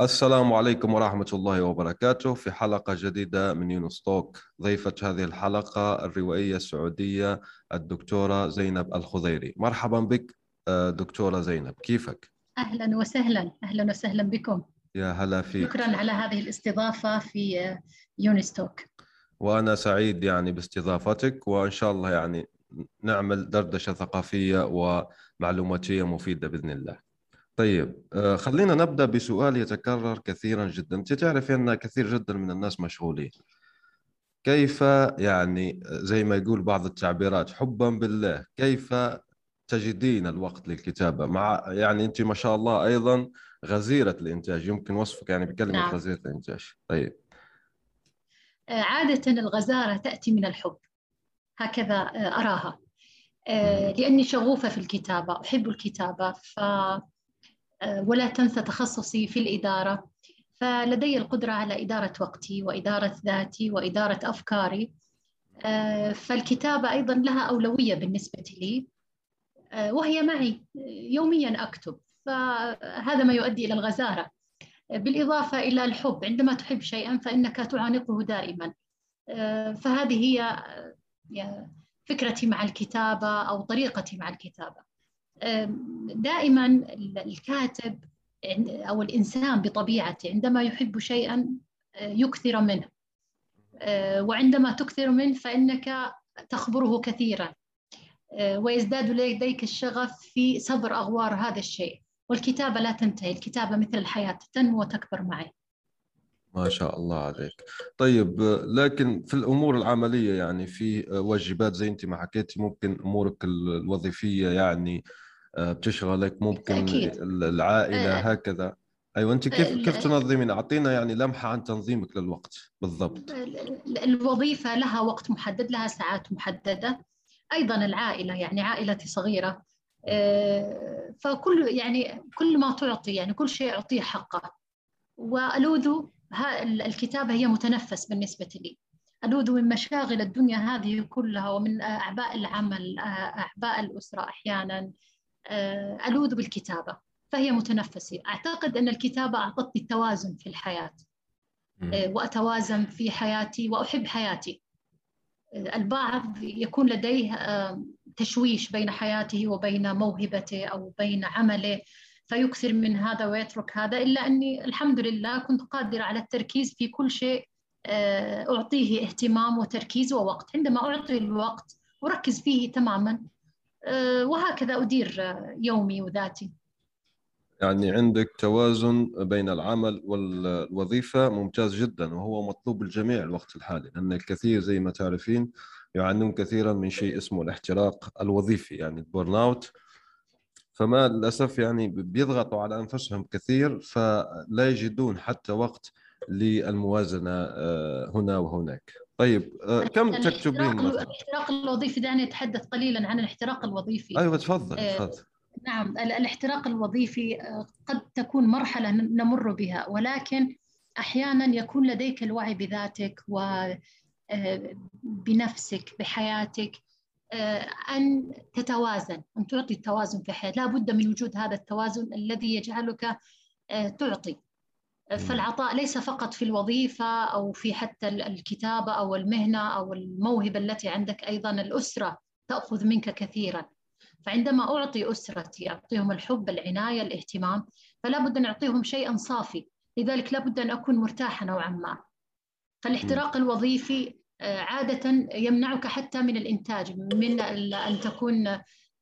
السلام عليكم ورحمة الله وبركاته في حلقة جديدة من يونس توك. ضيفة هذه الحلقة الروائية السعودية الدكتورة زينب الخضيري. مرحبا بك آه، دكتورة زينب. كيفك؟ أهلا وسهلا. أهلا وسهلا بكم. يا هلا فيك. شكرا على هذه الاستضافة في آه، يونس توك. وأنا سعيد يعني باستضافتك وإن شاء الله يعني نعمل دردشة ثقافية ومعلوماتية مفيدة بإذن الله. طيب آه، خلينا نبدأ بسؤال يتكرر كثيرا جدا. أنت تعرفي أن كثير جدا من الناس مشغولين. كيف يعني زي ما يقول بعض التعبيرات حبا بالله كيف تجدين الوقت للكتابة؟ مع يعني أنت ما شاء الله أيضا غزيرة الإنتاج يمكن وصفك يعني بكلمة نعم. غزيرة الإنتاج. طيب. آه، عادة الغزارة تأتي من الحب. هكذا آه، أراها. لأني شغوفة في الكتابة أحب الكتابة ف آه، ولا تنسى تخصصي في الإدارة. فلدي القدرة على إدارة وقتي وإدارة ذاتي وإدارة أفكاري. آه، فالكتابة أيضا لها أولوية بالنسبة لي. آه، وهي معي. يوميا أكتب. فهذا ما يؤدي إلى الغزارة. بالإضافة إلى الحب. عندما تحب شيئا فإنك تعانقه دائما. فهذه هي فكرتي مع الكتابة أو طريقتي مع الكتابة. دائما الكاتب أو الإنسان بطبيعته عندما يحب شيئا آه، يكثر منه. آه، وعندما تكثر منه فإنك تخبره كثيرا. آه، ويزداد لديك الشغف في صبر أغوار هذا الشيء. والكتابة لا تنتهي. الكتابة مثل الحياة تنمو وتكبر معي. ما شاء الله عليك. طيب لكن في الأمور العملية يعني في واجبات زي أنت ما حكيتي ممكن أمورك الوظيفية يعني بتشغلك ممكن أكيد. العائلة أه هكذا. أيوه أنت كيف كيف تنظمين أعطينا يعني لمحة عن تنظيمك للوقت بالضبط. الوظيفة لها وقت محدد لها ساعات محددة. أيضا العائلة يعني عائلتي صغيرة. آه، فكل يعني كل ما تعطي يعني كل شيء أعطيه حقه. والوذ الكتابة هي متنفس بالنسبة لي. الوذ من مشاغل الدنيا هذه كلها ومن أعباء العمل أعباء الأسرة أحيانا. آه، ألوذ بالكتابة فهي متنفسي أعتقد أن الكتابة أعطتني التوازن في الحياة. آه، وأتوازن في حياتي وأحب حياتي. آه، البعض يكون لديه تشويش بين حياته وبين موهبته أو بين عمله فيكثر من هذا ويترك هذا إلا أني الحمد لله كنت قادرة على التركيز في كل شيء أعطيه اهتمام وتركيز ووقت. عندما أعطي الوقت أركز فيه تماما آه، وهكذا أدير يومي وذاتي. يعني عندك توازن بين العمل والوظيفة ممتاز جدا وهو مطلوب الجميع الوقت الحالي لأن الكثير زي ما تعرفين يعانون كثيرا من شيء اسمه الاحتراق الوظيفي يعني ال burnout فما للأسف يعني بيضغطوا على أنفسهم كثير فلا يجدون حتى وقت للموازنة آه، هنا وهناك. طيب آه، كم تكتبين؟ الاحتراق الوظيفي دعني أتحدث قليلا عن الاحتراق الوظيفي. أيوه تفضل آه، تفضل. نعم الاحتراق الوظيفي آه، قد تكون مرحلة نمر بها ولكن أحيانا يكون لديك الوعي بذاتك وبنفسك بحياتك أن تتوازن أن تعطي التوازن في الحياة لا بد من وجود هذا التوازن الذي يجعلك تعطي. فالعطاء ليس فقط في الوظيفة أو في حتى الكتابة أو المهنة أو الموهبة التي عندك أيضا الأسرة تأخذ منك كثيرا. فعندما أعطي أسرتي أعطيهم الحب العناية الاهتمام فلا بد أن أعطيهم شيئا صافي. لذلك لا بد أن أكون مرتاحة نوعا ما. فالاحتراق الوظيفي آه، عادة يمنعك حتى من الإنتاج من أن تكون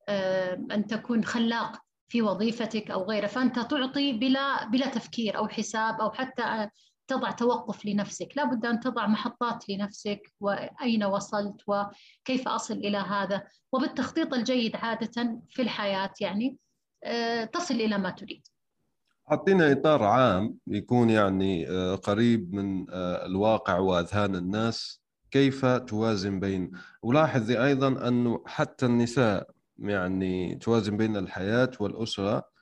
آه، أن تكون خلاق. في وظيفتك أو غيره فأنت تعطي بلا بلا تفكير أو حساب أو حتى تضع توقف لنفسك. لا بد أن تضع محطات لنفسك وأين وصلت وكيف أصل إلى هذا. وبالتخطيط الجيد عادة في الحياة يعني آه، تصل إلى ما تريد. أعطينا إطار عام يكون يعني آه، قريب من آه، الواقع وأذهان الناس كيف توازن بين. ولاحظي أيضا أنه حتى النساء يعني توازن بين الحياة والأسرة.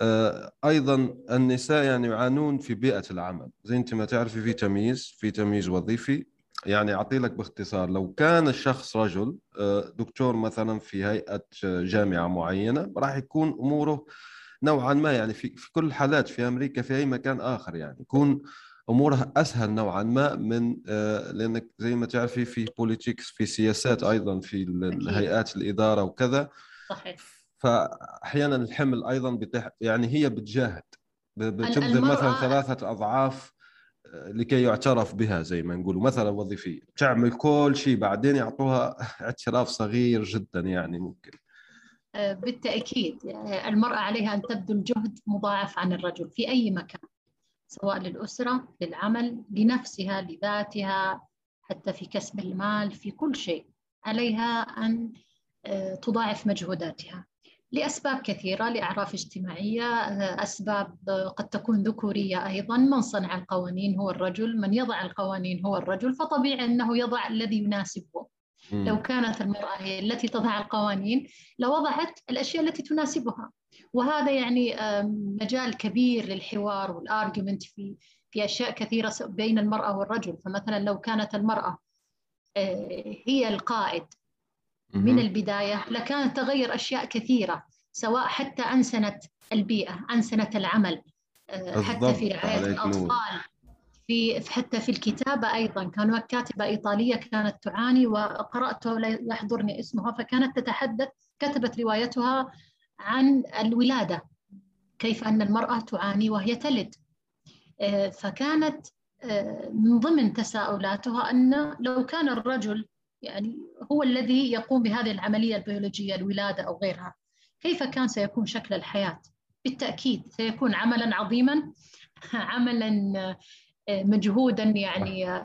آه، أيضا النساء يعني يعانون في بيئة العمل. زي أنت ما تعرفي في تمييز في تمييز وظيفي. يعني أعطي لك باختصار لو كان الشخص رجل دكتور مثلا في هيئة جامعة معينة راح يكون أموره نوعا ما يعني في في كل الحالات في أمريكا في أي مكان آخر يعني يكون أمورها أسهل نوعا ما من آه، لأنك زي ما تعرفي في بوليتيكس في سياسات أيضا في الهيئات الإدارة وكذا. صحيح. فاحيانا الحمل أيضا بتح يعني هي بتجاهد. بتبذل مثلا ثلاثة أضعاف آه، لكي يعترف بها زي ما نقول مثلا وظيفية. تعمل كل شيء بعدين يعطوها اعتراف صغير جدا يعني ممكن. بالتأكيد. يعني المرأة عليها أن تبذل جهد مضاعف عن الرجل في أي مكان. سواء للأسرة للعمل لنفسها لذاتها حتى في كسب المال في كل شيء عليها أن آه، تضاعف مجهوداتها. لأسباب كثيرة لأعراف اجتماعية آه، أسباب قد تكون ذكورية أيضا من صنع القوانين هو الرجل من يضع القوانين هو الرجل فطبيعي أنه يضع الذي يناسبه. لو كانت المرأة هي التي تضع القوانين لوضعت الأشياء التي تناسبها. وهذا يعني مجال كبير للحوار والارجيومنت في في أشياء كثيرة بين المرأة والرجل. فمثلا لو كانت المرأة آه، هي القائد من البداية لكانت تغير أشياء كثيرة سواء حتى أنسنت البيئة أنسنت العمل آه، حتى في رعاية الأطفال في حتى في الكتابة أيضا. كان كاتبة إيطالية كانت تعاني وقرأت لا يحضرني اسمها فكانت تتحدث كتبت روايتها عن الولادة كيف أن المرأة تعاني وهي تلد. آه، فكانت آه، من ضمن تساؤلاتها أن لو كان الرجل يعني هو الذي يقوم بهذه العملية البيولوجية الولادة أو غيرها كيف كان سيكون شكل الحياة؟ بالتأكيد سيكون عملا عظيما عملا مجهودا يعني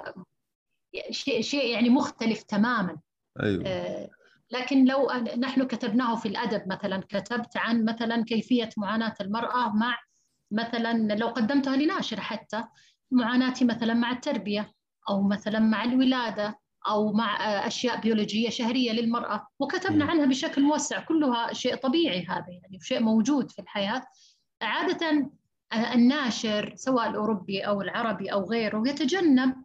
شيء شيء يعني مختلف تماما. أيوه. آه، لكن لو نحن كتبناه في الأدب مثلا كتبت عن مثلا كيفية معاناة المرأة مع مثلا لو قدمتها لناشر حتى معاناتي مثلا مع التربية أو مثلا مع الولادة أو مع أشياء بيولوجية شهرية للمرأة. وكتبنا عنها بشكل موسع. كلها شيء طبيعي هذا يعني شيء موجود في الحياة. عادة الناشر سواء الأوروبي أو العربي أو غيره يتجنب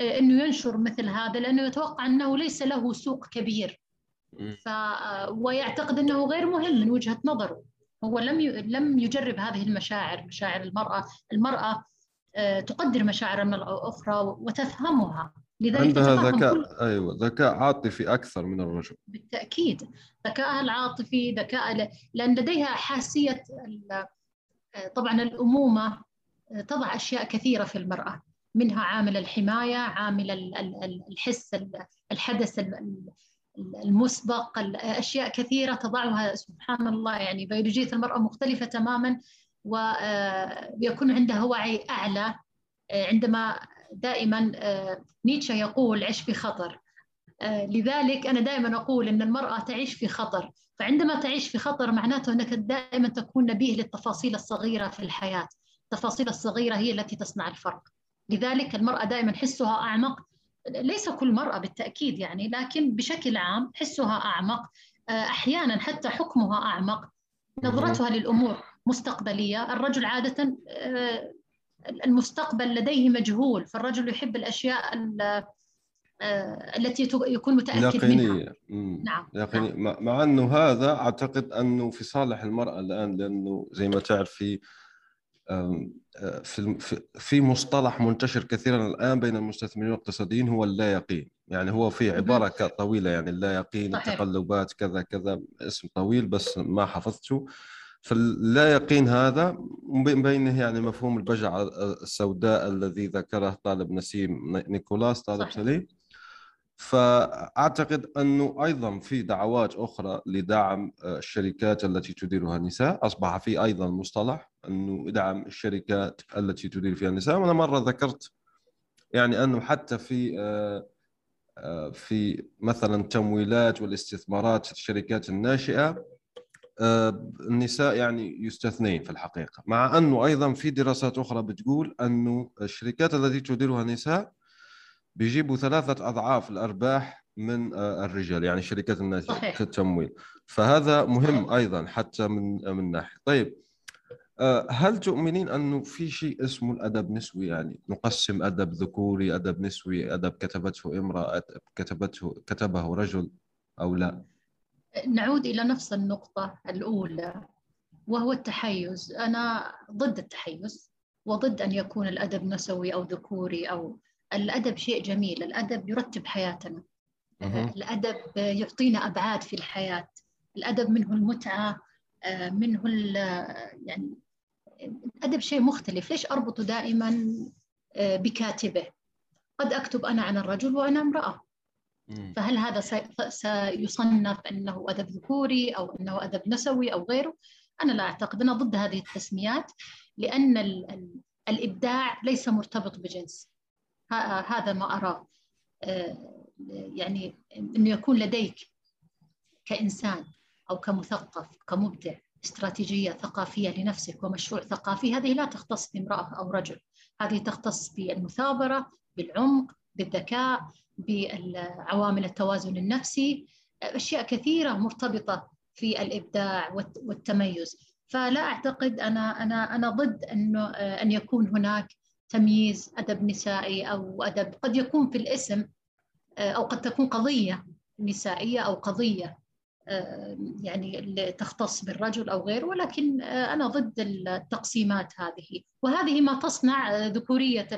آه، أنه ينشر مثل هذا لأنه يتوقع أنه ليس له سوق كبير. ف آه، ويعتقد أنه غير مهم من وجهة نظره. هو لم لم يجرب هذه المشاعر مشاعر المرأة المرأة آه، تقدر مشاعر المرأة الأخرى وتفهمها. لذلك عندها ذكاء كل... أيوه ذكاء عاطفي أكثر من الرجل. بالتأكيد. ذكائها العاطفي ذكاء لأن لديها حاسية طبعا الأمومة تضع أشياء كثيرة في المرأة. منها عامل الحماية عامل الحس الحدث المسبق أشياء كثيرة تضعها سبحان الله يعني بيولوجية المرأة مختلفة تماما ويكون عندها وعي أعلى عندما دائما نيتشه يقول عش في خطر. لذلك أنا دائما أقول أن المرأة تعيش في خطر. فعندما تعيش في خطر معناته أنك دائما تكون نبيه للتفاصيل الصغيرة في الحياة. التفاصيل الصغيرة هي التي تصنع الفرق. لذلك المرأة دائما حسها أعمق ليس كل مرأة بالتأكيد يعني لكن بشكل عام حسها أعمق أحيانا حتى حكمها أعمق نظرتها للأمور مستقبلية الرجل عادة المستقبل لديه مجهول فالرجل يحب الأشياء آه، التي يكون متأكد يقينية. منها نعم يقينية. نعم. مع أنه هذا أعتقد أنه في صالح المرأة الآن لأنه زي ما تعرف في آه، في في مصطلح منتشر كثيرا الآن بين المستثمرين والاقتصاديين هو اللا يقين يعني هو في عبارة طويلة يعني اللا يقين. التقلبات كذا كذا اسم طويل بس ما حفظته. فاللا يقين هذا من بينه يعني مفهوم البجعة السوداء الذي ذكره طالب نسيم نيكولاس طالب صحيح. سليم. فأعتقد أنه أيضا في دعوات أخرى لدعم آه، الشركات التي تديرها النساء أصبح في أيضا مصطلح. إنه إدعم الشركات التي تدير فيها النساء. وأنا مرة ذكرت يعني أنه حتى في آه، آه، في مثلا تمويلات والاستثمارات الشركات الناشئة آه، النساء يعني يستثنين في الحقيقة. مع أنه أيضا في دراسات أخرى بتقول أنه الشركات التي تديرها نساء بيجيبوا ثلاثة أضعاف الأرباح من الرجال يعني شركات الناشئة في التمويل. فهذا مهم أيضا حتى من من ناحية. طيب هل تؤمنين أنه في شيء اسمه الأدب نسوي؟ يعني نقسم أدب ذكوري أدب نسوي أدب كتبته امرأة أدب كتبته كتبه رجل أو لا؟ نعود إلى نفس النقطة الأولى وهو التحيز. أنا ضد التحيز وضد أن يكون الأدب نسوي أو ذكوري أو الأدب شيء جميل. الأدب يرتب حياتنا. الأدب يعطينا أبعاد في الحياة. الأدب منه المتعة آه، منه يعني الأدب شيء مختلف. ليش أربطه دائما آه، بكاتبة؟ قد أكتب أنا عن الرجل وأنا امرأة. فهل هذا سيصنف أنه أدب ذكوري أو أنه أدب نسوي أو غيره؟ أنا لا أعتقد. أنا ضد هذه التسميات لأن الإبداع ليس مرتبط بجنس. هذا ما أراه آه، يعني أنه يكون لديك كإنسان أو كمثقف كمبدع. استراتيجية ثقافية لنفسك ومشروع ثقافي هذه لا تختص بامرأة أو رجل. هذه تختص بالمثابرة بالعمق بالذكاء بعوامل التوازن النفسي. أشياء كثيرة مرتبطة في الإبداع والتميز. فلا أعتقد أنا أنا أنا ضد أنه أن يكون هناك تمييز أدب نسائي أو أدب قد يكون في الاسم أو قد تكون قضية نسائية أو قضية يعني تختص بالرجل أو غيره ولكن أنا ضد التقسيمات هذه. وهذه ما تصنع ذكورية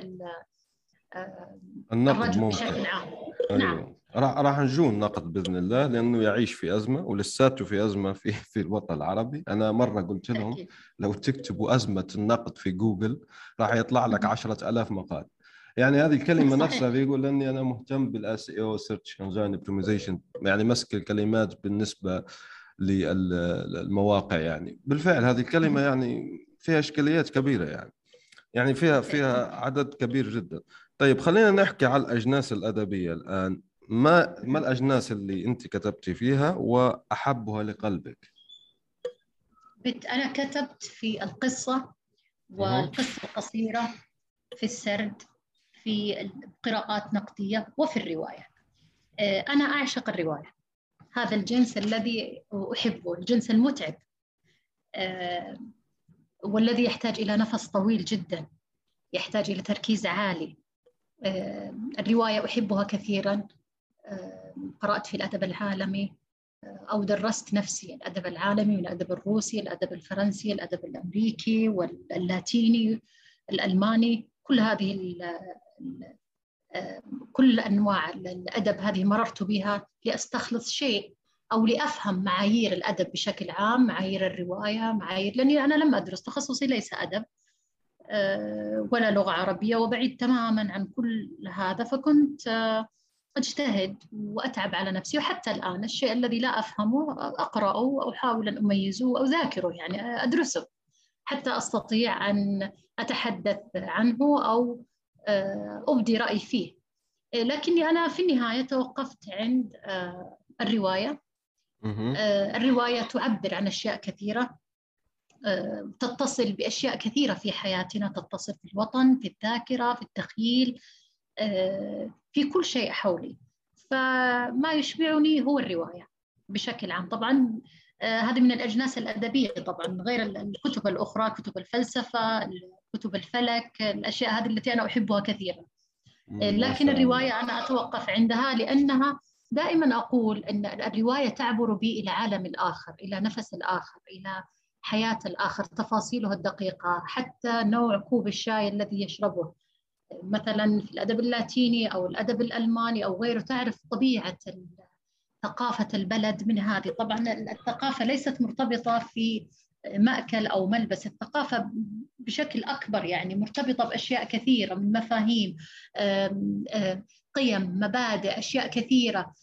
النقد ممكن. بشكل عام. أيوة. نعم. راح راح نجو النقد بإذن الله لأنه يعيش في أزمة ولساته في أزمة في في الوطن العربي. أنا مرة قلت لهم. لو تكتبوا أزمة النقد في جوجل راح يطلع لك 10000 مقال. يعني هذه الكلمة نفسها بيقول أني أنا مهتم بال SEO search engine optimization يعني مسك الكلمات بالنسبة للمواقع يعني. بالفعل هذه الكلمة يعني فيها إشكاليات كبيرة يعني. يعني فيها فيها عدد كبير جدا. طيب خلينا نحكي على الأجناس الأدبية الآن. ما ما الأجناس اللي أنت كتبتي فيها وأحبها لقلبك؟ أنا كتبت في القصة والقصة القصيرة في السرد. في قراءات نقدية وفي الرواية. آه، أنا أعشق الرواية. هذا الجنس الذي أحبه الجنس المتعب. آه، والذي يحتاج إلى نفس طويل جدا يحتاج إلى تركيز عالي. آه، الرواية أحبها كثيرا. قرأت في الأدب العالمي. أو درست نفسي الأدب العالمي والأدب الروسي الأدب الفرنسي الأدب الأمريكي واللاتيني الألماني. كل هذه كل أنواع الأدب هذه مررت بها لأستخلص شيء أو لأفهم معايير الأدب بشكل عام معايير الرواية معايير لأني أنا لم أدرس تخصصي ليس أدب آه، ولا لغة عربية وبعيد تماما عن كل هذا فكنت آه، أجتهد وأتعب على نفسي وحتى الآن الشيء الذي لا أفهمه أقرأه أو أحاول أن أميزه أو ذاكره يعني أدرسه. حتى أستطيع أن أتحدث عنه أو آه، أبدي رأي فيه. لكني أنا في النهاية توقفت عند الرواية. الرواية تعبر عن أشياء كثيرة. تتصل بأشياء كثيرة في حياتنا تتصل في الوطن في الذاكرة في التخيل آه، في كل شيء حولي. فما يشبعني هو الرواية بشكل عام. طبعا آه، هذه من الأجناس الأدبية طبعا غير الكتب الأخرى كتب الفلسفة كتب الفلك الأشياء هذه التي أنا أحبها كثيرا. لكن الرواية أنا أتوقف عندها لأنها دائما أقول إن الرواية تعبر بي إلى عالم الآخر إلى نفس الآخر إلى حياة الآخر تفاصيله الدقيقة حتى نوع كوب الشاي الذي يشربه. مثلا في الأدب اللاتيني أو الأدب الألماني أو غيره تعرف طبيعة ثقافة البلد من هذه. طبعا الثقافة ليست مرتبطة في مأكل أو ملبس. الثقافة بشكل أكبر يعني مرتبطة بأشياء كثيرة من مفاهيم قيم مبادئ أشياء كثيرة.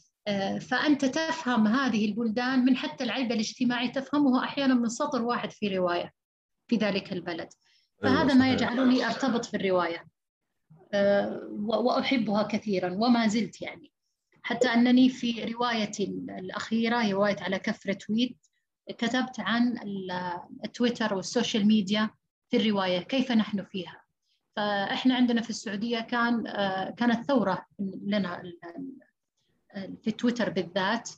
فأنت تفهم هذه البلدان من حتى العيب الاجتماعي تفهمه أحيانا من سطر واحد في رواية في ذلك البلد. أيوة، فهذا ما يجعلني أرتبط في الرواية وأحبها كثيرا وما زلت يعني. حتى أنني في روايتي الأخيرة رواية على كف retweet كتبت عن التويتر وال social media في الرواية كيف نحن فيها؟ فإحنا عندنا في السعودية كان كانت ثورة لنا في تويتر بالذات.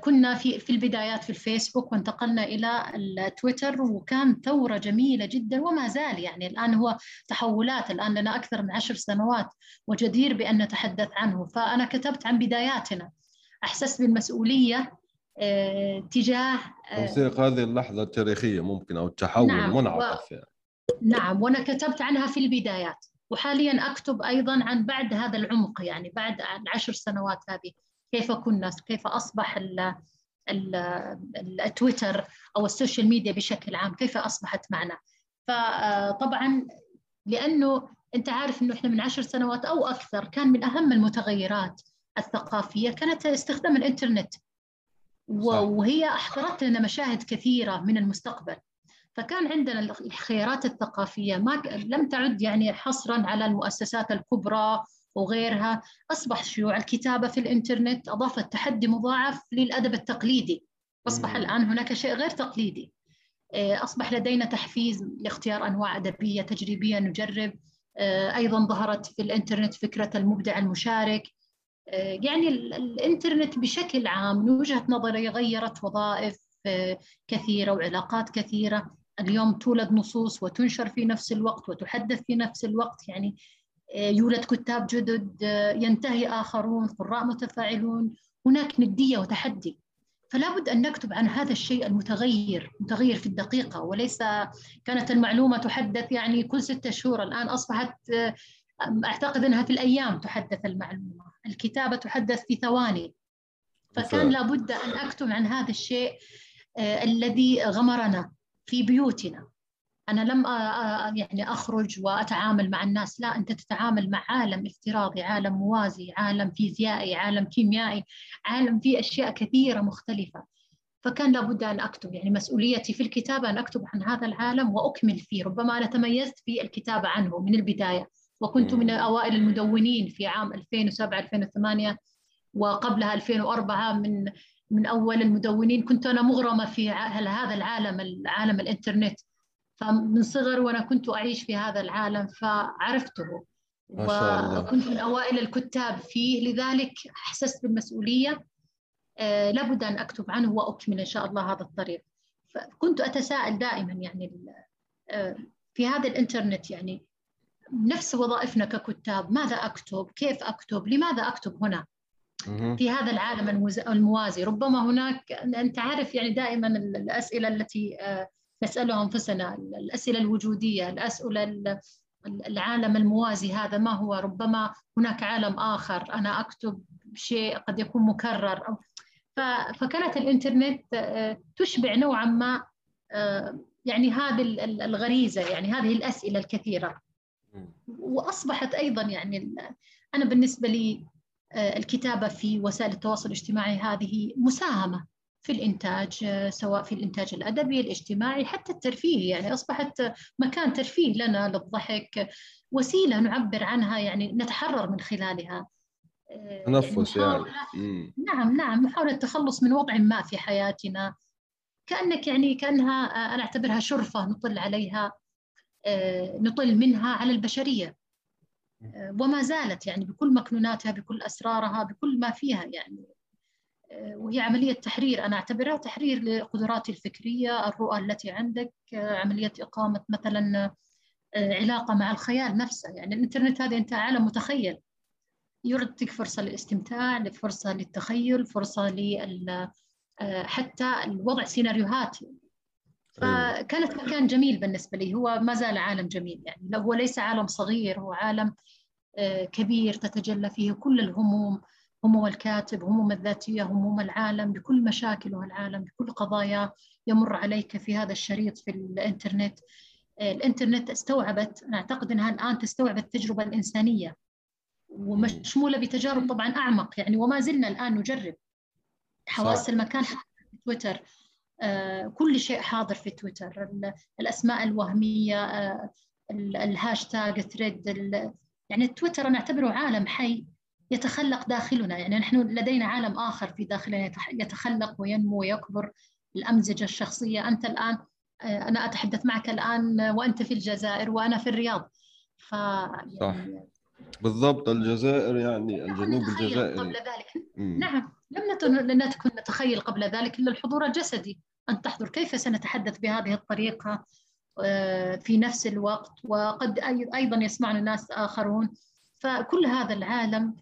كنا في في البدايات في الفيسبوك وانتقلنا إلى التويتر وكان ثورة جميلة جدا وما زال يعني. الآن هو تحولات الآن لنا أكثر من عشر سنوات وجدير بأن نتحدث عنه. فأنا كتبت عن بداياتنا. أحسست بالمسؤولية آه تجاه آه توثيق هذه اللحظة التاريخية ممكن أو التحول نعم المنعطف و... يعني. نعم وأنا كتبت عنها في البدايات. وحاليا أكتب أيضا عن بعد هذا العمق يعني بعد العشر سنوات هذه. كيف كنا كيف أصبح ال التويتر أو ال social media بشكل عام كيف أصبحت معنا. فطبعا لأنه أنت عارف إنه إحنا من عشر سنوات أو أكثر كان من أهم المتغيرات الثقافية كانت استخدام الإنترنت. وهي أحضرت لنا مشاهد كثيرة من المستقبل. فكان عندنا الخيارات الثقافية ما لم تعد يعني حصرا على المؤسسات الكبرى وغيرها أصبح شيوع الكتابة في الإنترنت أضافت تحدي مضاعف للأدب التقليدي. أصبح الآن هناك شيء غير تقليدي. آه، أصبح لدينا تحفيز لاختيار أنواع أدبية تجريبية نجرب. آه، أيضا ظهرت في الإنترنت فكرة المبدع المشارك. آه، يعني الإنترنت بشكل عام من وجهة نظري غيرت وظائف كثيرة وعلاقات كثيرة. اليوم تولد نصوص وتنشر في نفس الوقت وتحدث في نفس الوقت. يعني يولد كتاب جدد ينتهي آخرون قراء متفاعلون هناك ندية وتحدي. فلا بد أن نكتب عن هذا الشيء المتغير متغير في الدقيقة وليس كانت المعلومة تحدث يعني كل ستة شهور. الآن أصبحت أعتقد أنها في الأيام تحدث المعلومة. الكتابة تحدث في ثواني. فكان لابد أن أكتب عن هذا الشيء آه، الذي غمرنا في بيوتنا. أنا لم يعني أخرج وأتعامل مع الناس لا أنت تتعامل مع عالم افتراضي عالم موازي عالم فيزيائي عالم كيميائي عالم فيه أشياء كثيرة مختلفة. فكان لابد أن أكتب يعني مسؤوليتي في الكتابة أن أكتب عن هذا العالم وأكمل فيه. ربما أنا تميزت في الكتابة عنه من البداية وكنت من أوائل المدونين في عام 2007 2008 وقبلها 2004 من من أول المدونين. كنت أنا مغرمة في هذا العالم العالم الإنترنت. فمن صغر وأنا كنت أعيش في هذا العالم فعرفته. ما شاء الله. وكنت من أوائل الكتاب فيه. لذلك أحسست بالمسؤولية. آه لابد أن أكتب عنه وأكمل إن شاء الله هذا الطريق. فكنت أتساءل دائما يعني آه في هذا الإنترنت يعني نفس وظائفنا ككتاب ماذا أكتب؟ كيف أكتب؟ لماذا أكتب هنا؟ في هذا العالم الموازي. ربما هناك أنت عارف يعني دائما الأسئلة التي نسأله أنفسنا الأسئلة الوجودية الأسئلة العالم الموازي هذا ما هو؟ ربما هناك عالم آخر أنا أكتب شيء قد يكون مكرر. أو فكانت الإنترنت آه، تشبع نوعا ما آه، يعني هذه الغريزة يعني هذه الأسئلة الكثيرة. وأصبحت أيضا يعني أنا بالنسبة لي آه، الكتابة في وسائل التواصل الاجتماعي هذه مساهمة. في الإنتاج سواء في الإنتاج الأدبي الاجتماعي حتى الترفيهي. يعني أصبحت مكان ترفيه لنا للضحك وسيلة نعبر عنها يعني نتحرر من خلالها. تنفس يعني, يعني. نعم نعم محاولة التخلص من وضع ما في حياتنا. كأنك يعني كأنها أنا أعتبرها شرفة نطل عليها نطل منها على البشرية. وما زالت يعني بكل مكنوناتها بكل أسرارها بكل ما فيها يعني. وهي عملية تحرير. أنا أعتبرها تحرير لقدراتي الفكرية الرؤى التي عندك عملية إقامة مثلا علاقة مع الخيال نفسه. يعني الإنترنت هذا أنت عالم متخيل. يعطيك فرصة للاستمتاع فرصة للتخيل فرصة لل حتى الوضع سيناريوهات. أيوة. فكانت مكان جميل بالنسبة لي. هو ما زال عالم جميل. يعني هو ليس عالم صغير هو عالم كبير تتجلى فيه كل الهموم. هموم الكاتب هموم الذاتية هموم العالم بكل مشاكله العالم بكل قضايا يمر عليك في هذا الشريط في الإنترنت. الإنترنت استوعبت أنا أعتقد أنها الآن تستوعب التجربة الإنسانية ومشمولة بتجارب طبعا أعمق يعني وما زلنا الآن نجرب. حواس المكان في تويتر. آه، كل شيء حاضر في تويتر. الأسماء الوهمية آه، ال hashtag thread يعني تويتر أنا أعتبره عالم حي. يتخلق داخلنا. يعني نحن لدينا عالم آخر في داخلنا يتخلق وينمو ويكبر. الأمزجة الشخصية أنت الآن آه، أنا أتحدث معك الآن وأنت في الجزائر وأنا في الرياض. ف يعني صح. بالضبط الجزائر يعني الجنوب الجزائري قبل ذلك. مم. نعم. لم نكن نتخيل قبل ذلك إلا الحضور الجسدي. أن تحضر. كيف سنتحدث بهذه الطريقة؟ آه، في نفس الوقت وقد أي- أيضا يسمعنا ناس آخرون. فكل هذا العالم آه،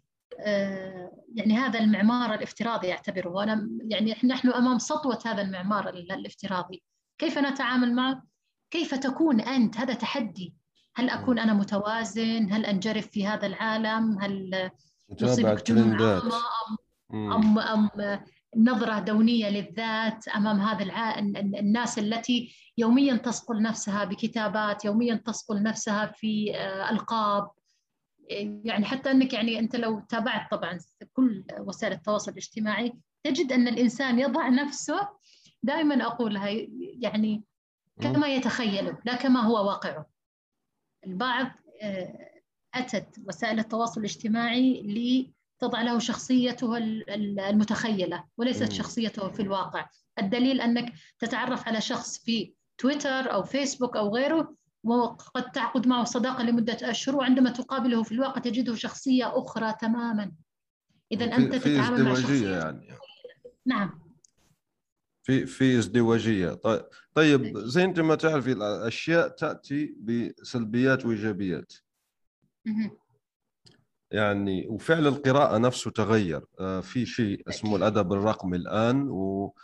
يعني هذا المعمار الافتراضي أعتبره أنا يعني نحن أمام سطوة هذا المعمار ال- الافتراضي كيف نتعامل معه؟ كيف تكون أنت؟ هذا تحدي هل أكون أنا متوازن؟ هل أنجرف في هذا العالم؟ هل يصيبك. أم أم نظرة دونية للذات أمام هذا الع... الناس التي يوميا تصقل نفسها بكتابات يوميا تصقل نفسها في آه، ألقاب يعني حتى أنك يعني أنت لو تابعت طبعا كل وسائل التواصل الاجتماعي تجد أن الإنسان يضع نفسه دائما أقولها يعني كما يتخيله لا كما هو واقعه البعض آه، أتت وسائل التواصل الاجتماعي لتضع له شخصيته ال- ال- المتخيلة وليست. شخصيته في الواقع الدليل أنك تتعرف على شخص في تويتر أو فيسبوك أو غيره وقد تعقد معه صداقة لمدة أشهر وعندما تقابله في الواقع تجده شخصية أخرى تماما. إذا أنت تتعامل مع شخصية يعني. نعم. في في ازدواجية. طيب, طيب زي أنت ما تعرفي الأشياء تأتي بسلبيات وإيجابيات. يعني وفعل القراءة نفسه تغير. آه، في شيء اسمه الأدب الرقمي الآن و-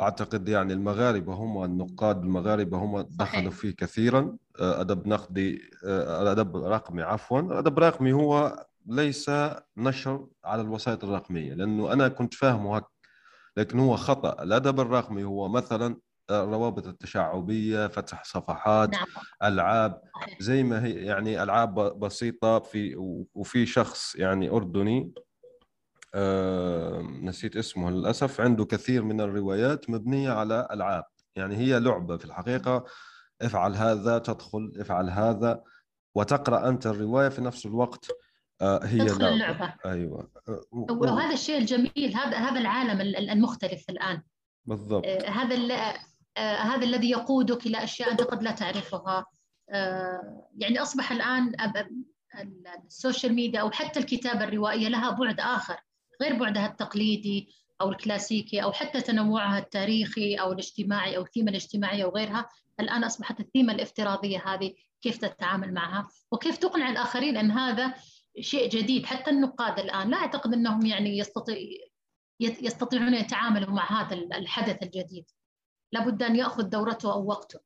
وأعتقد يعني المغاربة هم النقاد المغاربة هم دخلوا فيه كثيرا. آه، أدب نقدي آه، أدب رقمي عفوا. الأدب الرقمي هو ليس نشر على الوسائط الرقمية لأنه أنا كنت فاهمه هك لكن هو خطأ. الأدب الرقمي هو مثلا الروابط التشعبية فتح صفحات نعم. صحيح. زي ما هي يعني ألعاب بسيطة في وفي شخص يعني أردني آه نسيت اسمه. للأسف عنده كثير من الروايات مبنية على ألعاب. يعني هي لعبة في الحقيقة. افعل هذا تدخل افعل هذا وتقرأ أنت الرواية في نفس الوقت. آه هي تدخل لعبة. اللعبة. أيوه. آه، وهذا الشيء الجميل هذا هذا العالم ال- المختلف الآن. بالضبط. هذا هذا الذي يقودك إلى أشياء أنت قد لا تعرفها. يعني أصبح الآن أب- أب- ال- ال social media أو حتى الكتابة الروائية لها بعد آخر. غير بعدها التقليدي أو الكلاسيكي أو حتى تنوعها التاريخي أو الاجتماعي أو الثيمة الاجتماعية وغيرها الآن أصبحت الثيمة الافتراضية هذه كيف تتعامل معها وكيف تقنع الآخرين أن هذا شيء جديد. حتى النقاد الآن لا أعتقد أنهم يعني يستطيع يستطيعون يتعاملوا مع هذا الحدث الجديد. لابد أن يأخذ دورته أو وقته.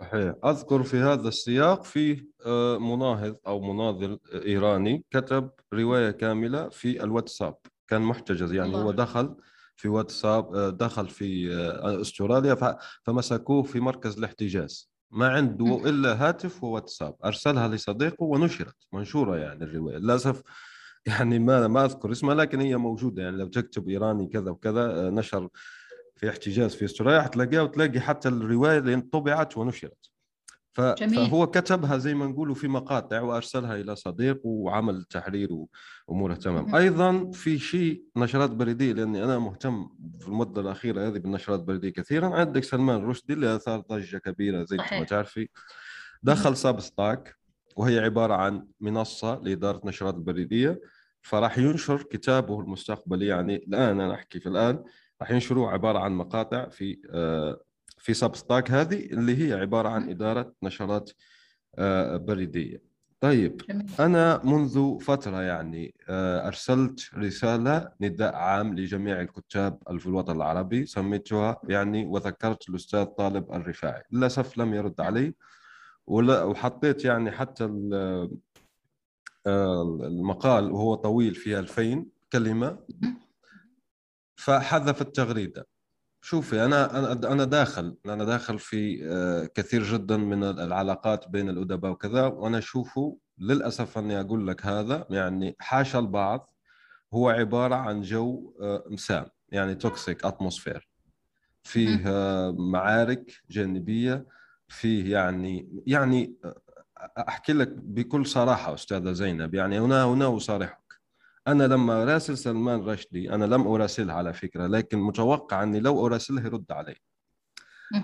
صحيح. أذكر في هذا السياق في آه، مناهض أو مناضل إيراني كتب رواية كاملة في الواتساب. كان محتجز يعني الله. هو دخل في واتساب آه، دخل في آه، أستراليا فمسكوه في مركز الاحتجاز. ما عنده. إلا هاتف وواتساب. أرسلها لصديقه ونشرت. منشورة يعني الرواية. للأسف يعني ما ما أذكر اسمها لكن هي موجودة. يعني لو تكتب إيراني كذا وكذا آه، نشر في احتجاز في أستراليا حتلاقيها وتلاقي حتى الرواية اللي طبعت ونشرت. ف... فهو كتبها زي ما نقولوا في مقاطع وأرسلها إلى صديق وعمل تحرير وأموره تمام. أيضا في شيء نشرات بريدية لأني أنا مهتم في المدة الأخيرة هذه بالنشرات البريديه كثيرا. عندك سلمان رشدي اللي أثار ضجة كبيرة زي ما. تعرفي. دخل سابستاك وهي عبارة عن منصة لإدارة نشرات البريديه فراح ينشر كتابه المستقبلي يعني الآن أنا أحكي في الآن راح ينشروه عبارة عن مقاطع في آه، في سبستاك هذه اللي هي عبارة عن إدارة نشرات آه، بريدية. طيب. أنا منذ فترة يعني آه، أرسلت رسالة نداء عام لجميع الكتاب في الوطن العربي سميتها يعني وذكرت الأستاذ طالب الرفاعي للأسف لم يرد علي ولا وحطيت يعني حتى آه، المقال وهو طويل فيه 2000 كلمة فحذف التغريدة شوفي أنا أنا أنا داخل أنا داخل في آه، كثير جدا من العلاقات بين الأدباء وكذا وأنا أشوفه للأسف أني أقول لك هذا يعني حاشا البعض هو عبارة عن جو آه، مسام يعني toxic atmosphere فيه آه، معارك جانبية فيه يعني يعني أحكي لك بكل صراحة أستاذة زينب يعني هنا هنا أصارحك. أنا لما أراسل سلمان رشدي أنا لم أراسله على فكرة لكن متوقع أني لو أراسله يرد علي.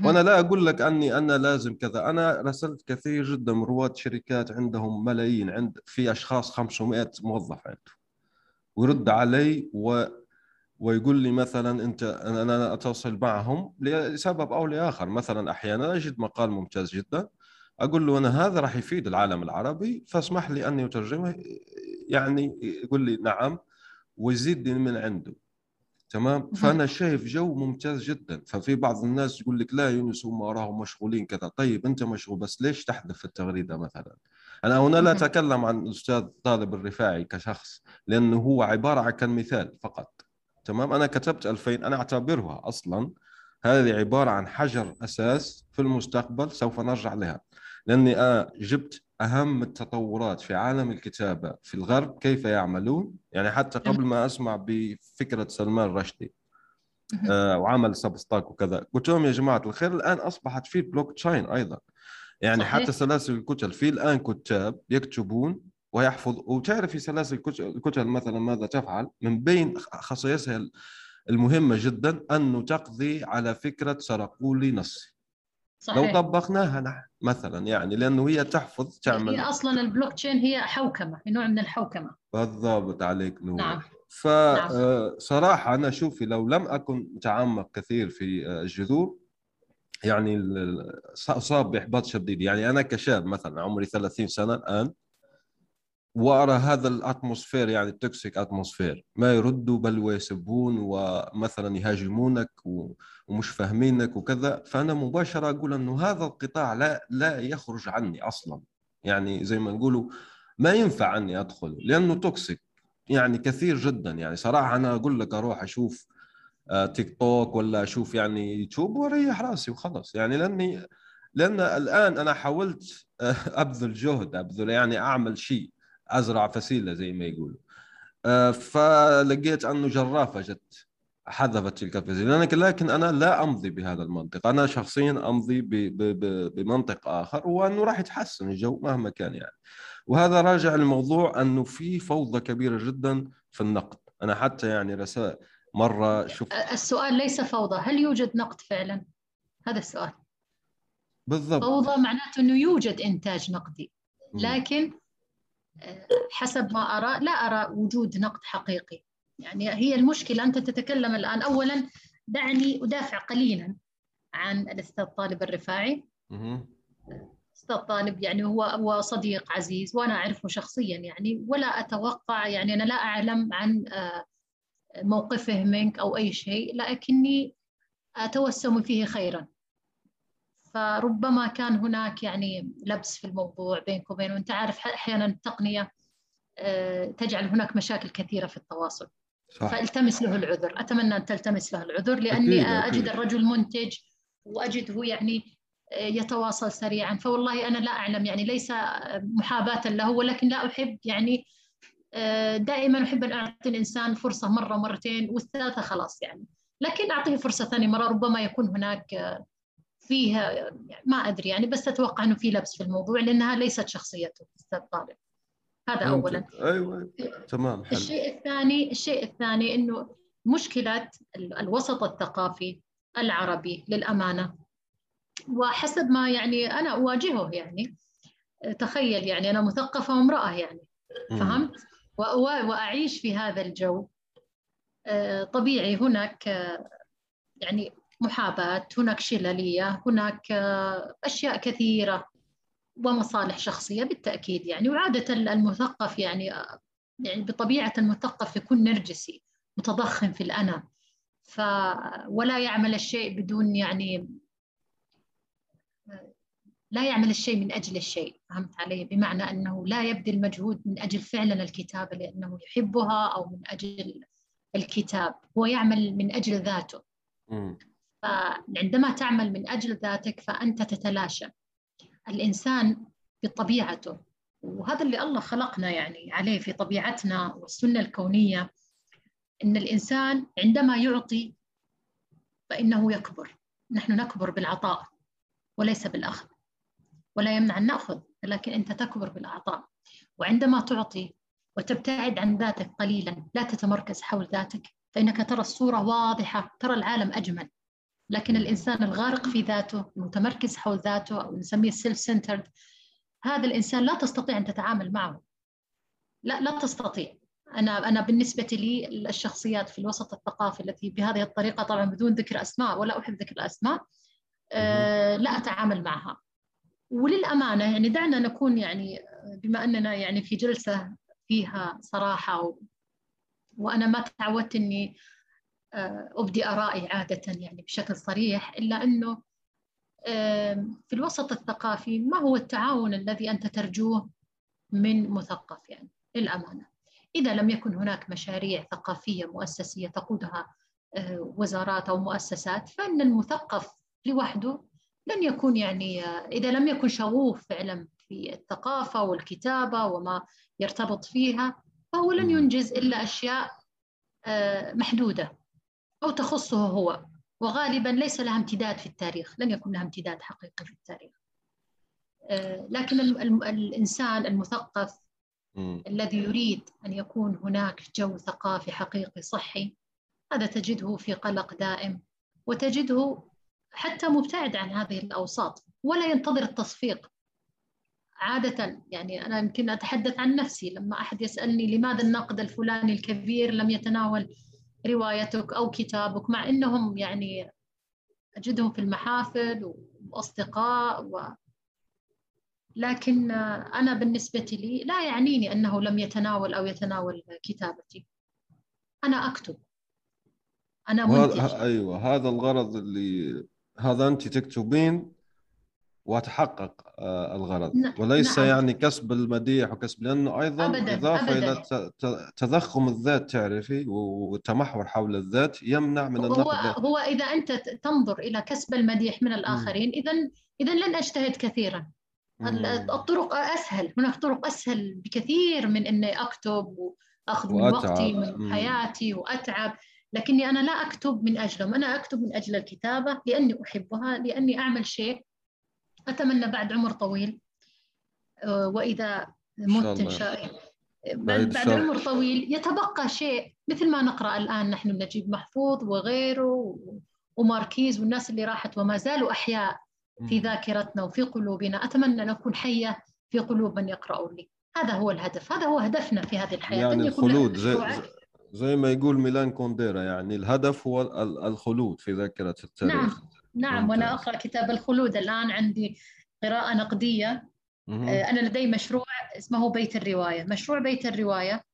وأنا لا أقول لك أني أنا لازم كذا. أنا رسلت كثير جدا من رواد شركات عندهم ملايين عند في أشخاص 500 موظف عنده. ويرد علي و ويقول لي مثلا أنت أنا أنا اتواصل معهم لسبب أو لآخر. مثلا أحيانا أجد مقال ممتاز جدا أقول له أنا هذا راح يفيد العالم العربي فاسمح لي أني أترجمه. يعني يقول لي نعم ويزيدني من عنده. تمام؟ فأنا شايف جو ممتاز جدا. ففي بعض الناس يقول لك لا يونس هم وراهم مشغولين كذا. طيب أنت مشغول بس ليش تحذف التغريدة مثلا؟ أنا هنا لا. أتكلم عن الأستاذ طالب الرفاعي كشخص لأنه هو عبارة عن كان مثال فقط. تمام؟ أنا كتبت 2000 أنا أعتبرها أصلا هذه عبارة عن حجر أساس في المستقبل سوف نرجع لها. لأني أنا جبت أهم التطورات في عالم الكتابة في الغرب كيف يعملون؟ يعني حتى قبل ما أسمع بفكرة سلمان رشدي. آه، وعمل Substack وكذا قلت لهم يا جماعة الخير الآن أصبحت في بلوك تشين أيضا. يعني صحيح. حتى سلاسل الكتل في الآن كتاب يكتبون ويحفظ وتعرف في سلاسل الكت- الكتل مثلا ماذا تفعل؟ من بين خصائصها المهمة جدا أنه تقضي على فكرة سرقوا لي نصي لو صحيح. طبقناها نحن مثلا يعني لأنه هي تحفظ تعمل هي أصلا البلوك تشين هي حوكمة هي نوع من الحوكمة. بالضبط عليك نور. نعم. فصراحة أنا شوفي لو لم أكن متعمق كثير في آه، الجذور يعني أصاب بإحباط شديد. يعني أنا كشاب مثلا عمري 30 سنة الآن وأرى هذا ال atmosphere يعني ال toxic atmosphere. ما يردوا بل ويسبون ومثلا يهاجمونك ومش فاهمينك وكذا. فأنا مباشرة أقول أنه هذا القطاع لا لا يخرج عني أصلا. يعني زي ما نقولوا ما ينفع أني أدخل لأنه toxic يعني كثير جدا. يعني صراحة أنا أقول لك أروح أشوف آه، تيك توك ولا أشوف يعني يوتيوب وأريح رأسي وخلص يعني لأني لأن الآن أنا حاولت آه، أبذل جهد أبذل يعني أعمل شيء. أزرع فسيلة زي ما يقولوا. آه، فلقيت أنه جرافة جت حذفت تلك الفسيلة. لكن أنا لا أمضي بهذا المنطق. أنا شخصيا أمضي ب- ب- ب- بمنطق آخر وأنه راح يتحسن الجو مهما كان يعني. وهذا راجع للموضوع أنه في فوضى كبيرة جدا في النقد. أنا حتى يعني رسائل مرة شفت السؤال ليس فوضى. هل يوجد نقد فعلا؟ هذا السؤال. بالضبط. فوضى معناته أنه يوجد إنتاج نقدي. لكن حسب ما أرى لا أرى وجود نقد حقيقي. يعني هي المشكلة أنت تتكلم الآن اولا دعني أدافع قليلا عن الأستاذ طالب الرفاعي. مهم. أستاذ طالب يعني هو هو صديق عزيز وأنا أعرفه شخصيا يعني ولا أتوقع يعني أنا لا أعلم عن آه، موقفه منك أو أي شيء لكني أتوسم فيه خيرا. فربما كان هناك يعني لبس في الموضوع بينك وبينه. وانت عارف أحيانا التقنية آه، تجعل هناك مشاكل كثيرة في التواصل. صح. فالتمس له العذر. أتمنى أن تلتمس له العذر لأني أكيد، آه، أكيد. أجد الرجل منتج واجده يعني آه، يتواصل سريعا. فوالله أنا لا أعلم يعني ليس محاباة له ولكن لا أحب يعني آه، دائما أحب أن أعطي الإنسان فرصة مرة مرتين والثالثه خلاص يعني. لكن أعطيه فرصة ثانية مرة ربما يكون هناك فيها يعني ما أدري يعني بس أتوقع إنه في لبس في الموضوع لأنها ليست شخصيته أستاذ طالب هذا اولا فهمتك. أيوه. تمام حلو الشيء الثاني الشيء الثاني إنه مشكلة ال- الوسط الثقافي العربي للأمانة وحسب ما يعني أنا أواجهه يعني تخيل يعني أنا مثقفة وامرأة يعني. فهمت وأعيش في هذا الجو آه، طبيعي هناك آه، يعني محاباة هناك شللية هناك آه، أشياء كثيرة ومصالح شخصية بالتأكيد يعني. وعادة المثقف يعني يعني بطبيعة المثقف يكون نرجسي متضخم في الأنا. ف ولا يعمل الشيء بدون يعني لا يعمل الشيء من أجل الشيء فهمت علي؟ بمعنى أنه لا يبذل مجهود من أجل فعلا الكتابة لأنه يحبها أو من أجل الكتاب. هو يعمل من أجل ذاته. فعندما تعمل من أجل ذاتك فأنت تتلاشى. الإنسان بطبيعته وهذا اللي الله خلقنا يعني عليه في طبيعتنا والسنة الكونية إن الإنسان عندما يعطي فإنه يكبر. نحن نكبر بالعطاء وليس بالأخذ ولا يمنع أن نأخذ لكن أنت تكبر بالعطاء. وعندما تعطي وتبتعد عن ذاتك قليلا لا تتمركز حول ذاتك فإنك ترى الصورة واضحة ترى العالم أجمل. لكن الإنسان الغارق في ذاته المتمركز حول ذاته أو نسميه سيلف سنترد هذا الإنسان لا تستطيع أن تتعامل معه. لا لا تستطيع. أنا أنا بالنسبة لي الشخصيات في الوسط الثقافي التي بهذه الطريقة طبعا بدون ذكر أسماء ولا أحب ذكر الأسماء آه لا أتعامل معها. وللأمانة يعني دعنا نكون يعني بما أننا يعني في جلسة فيها صراحة و... وأنا ما تعودت آه، أبدي آرائي عادة يعني بشكل صريح إلا أنه في الوسط الثقافي ما هو التعاون الذي أنت ترجوه من مثقف يعني؟ للأمانة. إذا لم يكن هناك مشاريع ثقافية مؤسسية تقودها آه، وزارات أو مؤسسات فإن المثقف لوحده لن يكون يعني آه، إذا لم يكن شغوف فعلا في الثقافة والكتابة وما يرتبط فيها فهو لن ينجز إلا أشياء آه، محدودة. أو تخصه هو. وغالبا ليس لها امتداد في التاريخ لن يكون لها امتداد حقيقي في التاريخ. لكن الإنسان المثقف الذي يريد أن يكون هناك جو ثقافي حقيقي صحي هذا تجده في قلق دائم وتجده حتى مبتعد عن هذه الأوساط ولا ينتظر التصفيق. عادة يعني أنا يمكن أتحدث عن نفسي لما أحد يسألني لماذا الناقد الفلاني الكبير لم يتناول روايتك أو كتابك مع أنهم يعني أجدهم في المحافل وأصدقاء و... لكن أنا بالنسبة لي لا يعنيني أنه لم يتناول أو يتناول كتابتي. أنا أكتب. أنا منتج. أيوة هذا الغرض اللي هذا أنت تكتبين وتحقق آه، الغرض نعم. وليس نعم. يعني كسب المديح وكسب لأنه أيضا أبداً. إضافة أبداً. إلى تضخم الذات تعرفي والتمحور حول الذات يمنع من النقد هو هو إذا أنت تنظر إلى كسب المديح من الآخرين اذا اذا لن أجتهد كثيرا الطرق أسهل هناك طرق أسهل بكثير من إني أكتب وأخذ من وقتي من حياتي وأتعب لكني أنا لا أكتب من أجلهم أنا أكتب من أجل الكتابة لأني أحبها لأني أعمل شيء أتمنى بعد عمر طويل. آه، وإذا مت إن شاء الله. بعد, بعد عمر طويل يتبقى شيء مثل ما نقرأ الآن. نحن نجيب محفوظ وغيره وماركيز والناس اللي راحت وما زالوا أحياء في ذاكرتنا وفي قلوبنا. أتمنى أن أكون حية في قلوب من يقرؤون لي. هذا هو الهدف. هذا هو هدفنا في هذه الحياة. يعني الخلود زي, زي ما يقول ميلان كونديرا يعني الهدف هو الخلود في ذاكرة التاريخ. نعم. نعم وأنا أقرأ كتاب الخلود. الآن عندي قراءة نقدية. آه، أنا لدي مشروع اسمه بيت الرواية. مشروع بيت الرواية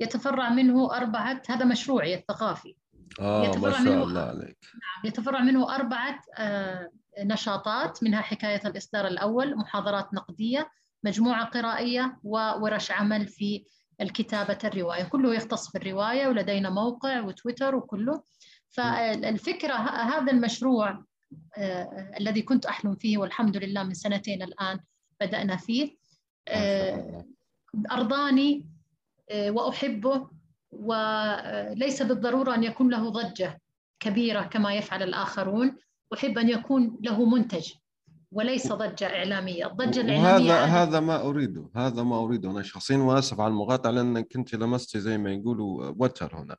يتفرع منه أربعة هذا مشروعي الثقافي. آه يتفرع ما شاء الله عليك. نعم يتفرع منه أربعة آه نشاطات منها حكاية الإصدار الأول محاضرات نقدية مجموعة قرائية وورش عمل في الكتابة الرواية. كله يختص في الرواية ولدينا موقع وتويتر وكله. فالفكرة هذا المشروع الذي كنت أحلم فيه والحمد لله من سنتين الآن بدأنا فيه. آه، أرضاني آه، وأحبه وليس بالضرورة أن يكون له ضجة كبيرة كما يفعل الآخرون. أحب أن يكون له منتج وليس ضجة إعلامية. الضجة الإعلامية هذا هذا ما أريده هذا ما أريده أنا شخصيا وآسف على المقاطعة لأنك كنت لمستي زي ما يقولوا وتر هنا.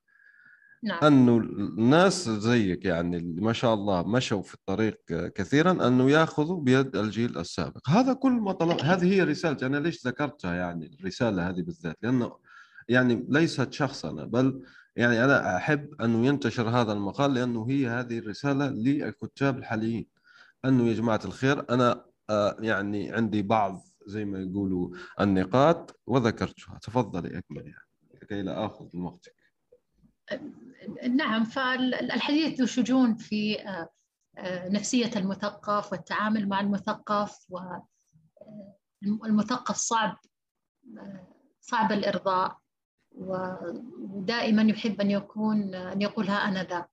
نعم. أنه الناس زيك يعني اللي ما شاء الله مشوا في الطريق كثيرا أنه يأخذوا بيد الجيل السابق. هذا كل ما طلب هذه هي رسالتي. أنا ليش ذكرتها يعني الرسالة هذه بالذات؟ لأنه يعني ليست شخصنا بل يعني أنا أحب انه ينتشر هذا المقال لأنه هي هذه الرسالة للكتاب الحاليين. أنه يا جماعة الخير أنا آه، يعني عندي بعض زي ما يقولوا النقاط وذكرتها. تفضلي أكمل يعني لكي لا آخذ من وقتك. نعم فالحديث ذو شجون في آه، آه، نفسية المثقف والتعامل مع المثقف والمثقف صعب صعب الإرضاء ودائما يحب أن يكون أن يقول ها أنا ذا.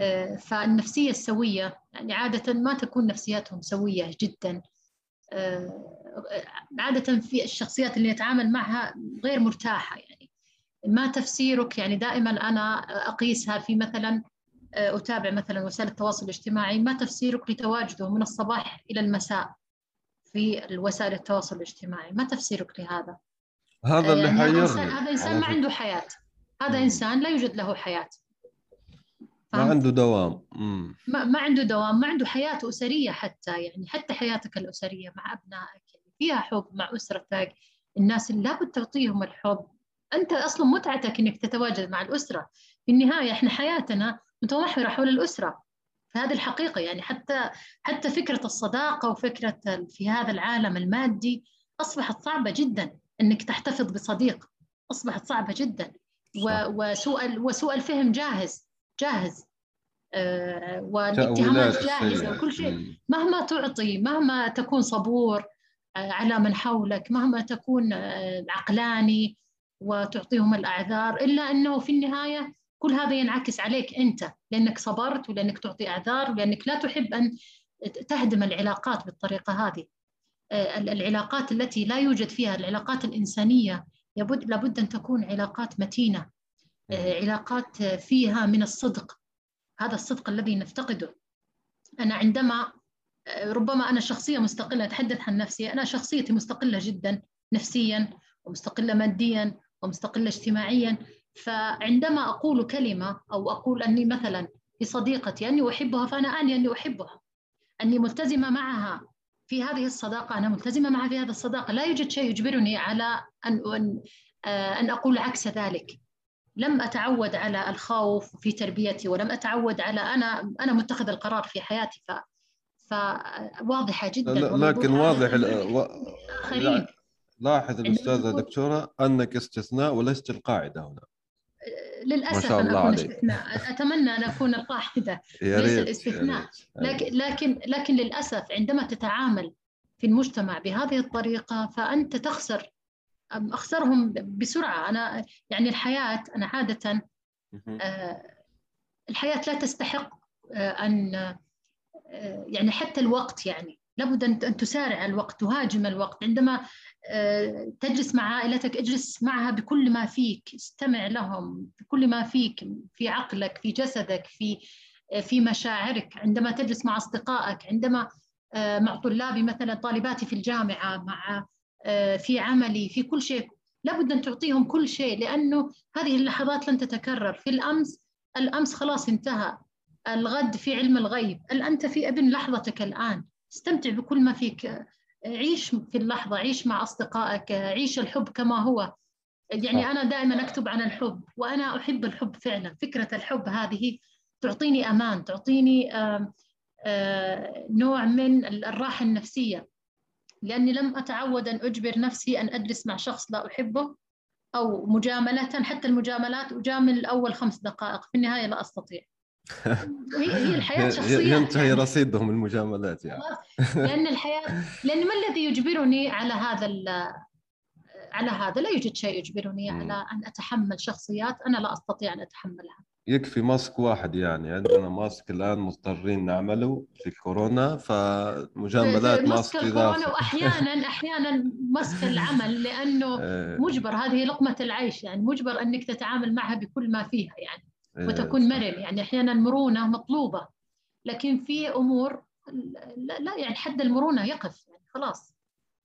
آه، فالنفسية السوية يعني عادة ما تكون نفسياتهم سوية جدا. آه، عادة في الشخصيات اللي نتعامل معها غير مرتاحة يعني ما تفسيرك؟ يعني دائما أنا أقيسها في مثلا آه، أتابع مثلا وسائل التواصل الاجتماعي ما تفسيرك لتواجده من الصباح إلى المساء في وسائل التواصل الاجتماعي؟ ما تفسيرك لهذا؟ هذا اللي يعني حيرني هذا إنسان ما عنده حياة. هذا إنسان لا يوجد له حياة. ما عنده دوام. مم. ما, ما عنده دوام ما عنده حياة أسرية حتى يعني حتى حياتك الأسرية مع أبنائك يعني فيها حب مع أسرتك. الناس اللي لابد تعطيهم الحب. أنت أصلا متعتك إنك تتواجد مع الأسرة. في النهاية إحنا حياتنا متمحورة حول الأسرة. فهذه الحقيقة يعني حتى حتى فكرة الصداقة وفكرة في هذا العالم المادي أصبحت صعبة جدا إنك تحتفظ بصديق. أصبحت صعبة جدا. وسوء وسوء الفهم جاهز جاهز. آه والاتهامات جاهزة وكل شيء. مهما تعطي مهما تكون صبور آه على من حولك مهما تكون آه عقلاني وتعطيهم الأعذار إلا أنه في النهاية كل هذا ينعكس عليك أنت لأنك صبرت ولأنك تعطي أعذار ولأنك لا تحب أن تهدم العلاقات بالطريقة هذه. آه، العلاقات التي لا يوجد فيها العلاقات الإنسانية لابد, لابد أن تكون علاقات متينة آه، علاقات فيها من الصدق. هذا الصدق الذي نفتقده. أنا عندما آه، ربما أنا شخصية مستقلة أتحدث عن نفسي أنا شخصيتي مستقلة جدا نفسيا ومستقلة ماديا ومستقلة اجتماعيا. فعندما أقول كلمة أو أقول أني مثلا لصديقتي أني أحبها فأنا أعني أني أحبها. أني ملتزمة معها في هذه الصداقة. أنا ملتزمة معها في هذه الصداقة. لا يوجد شيء يجبرني على أن أن آه، أن أقول عكس ذلك. لم أتعود على الخوف في تربيتي ولم أتعود على أنا أنا متخذ القرار في حياتي. ف فواضحة جدا. لكن واضح آخرين. لاحظ الأستاذة دكتورة أنك استثناء ولست القاعدة هنا. للأسف ما شاء الله أنا أكون استثناء. أتمنى أن أكون القاعده ليس الاستثناء. لكن لكن لكن للأسف عندما تتعامل في المجتمع بهذه الطريقة فأنت تخسر أخسرهم بسرعة. أنا يعني الحياة أنا عادة آه، الحياة لا تستحق آه، أن يعني حتى الوقت يعني. لابد أن تسارع الوقت تهاجم الوقت. عندما تجلس مع عائلتك اجلس معها بكل ما فيك استمع لهم بكل ما فيك في عقلك في جسدك في في مشاعرك. عندما تجلس مع أصدقائك عندما مع طلابي مثلا طالباتي في الجامعة مع في عملي في كل شيء. لابد أن تعطيهم كل شيء لأنه هذه اللحظات لن تتكرر. في الأمس الأمس خلاص انتهى. الغد في علم الغيب. أنت في ابن لحظتك الآن؟ استمتع بكل ما فيك. عيش في اللحظة عيش مع أصدقائك عيش الحب كما هو. يعني أنا دائما أكتب عن الحب وأنا أحب الحب فعلا. فكرة الحب هذه تعطيني أمان تعطيني آآ آآ نوع من الراحة النفسية. لأني لم أتعود أن أجبر نفسي أن أجلس مع شخص لا أحبه أو مجاملة حتى المجاملات أجامل أول خمس دقائق في النهاية لا أستطيع. هي الحياة شخصية ينتهي يعني. رصيدهم المجاملات يعني. لأن الحياة لأن ما الذي يجبرني على هذا على هذا؟ لا يوجد شيء يجبرني على أن أتحمل شخصيات أنا لا أستطيع أن أتحملها. يكفي ماسك واحد يعني. عندنا ماسك الآن مضطرين نعمله في الكورونا فمجاملات ماسك الكورونا واحيانا أحيانا ماسك العمل لأنه إيه. مجبر. هذه لقمة العيش يعني. مجبر أنك تتعامل معها بكل ما فيها يعني. وتكون مرن. يعني أحيانا مرونة مطلوبة. لكن في أمور لا, لا يعني حد المرونة يقف يعني خلاص.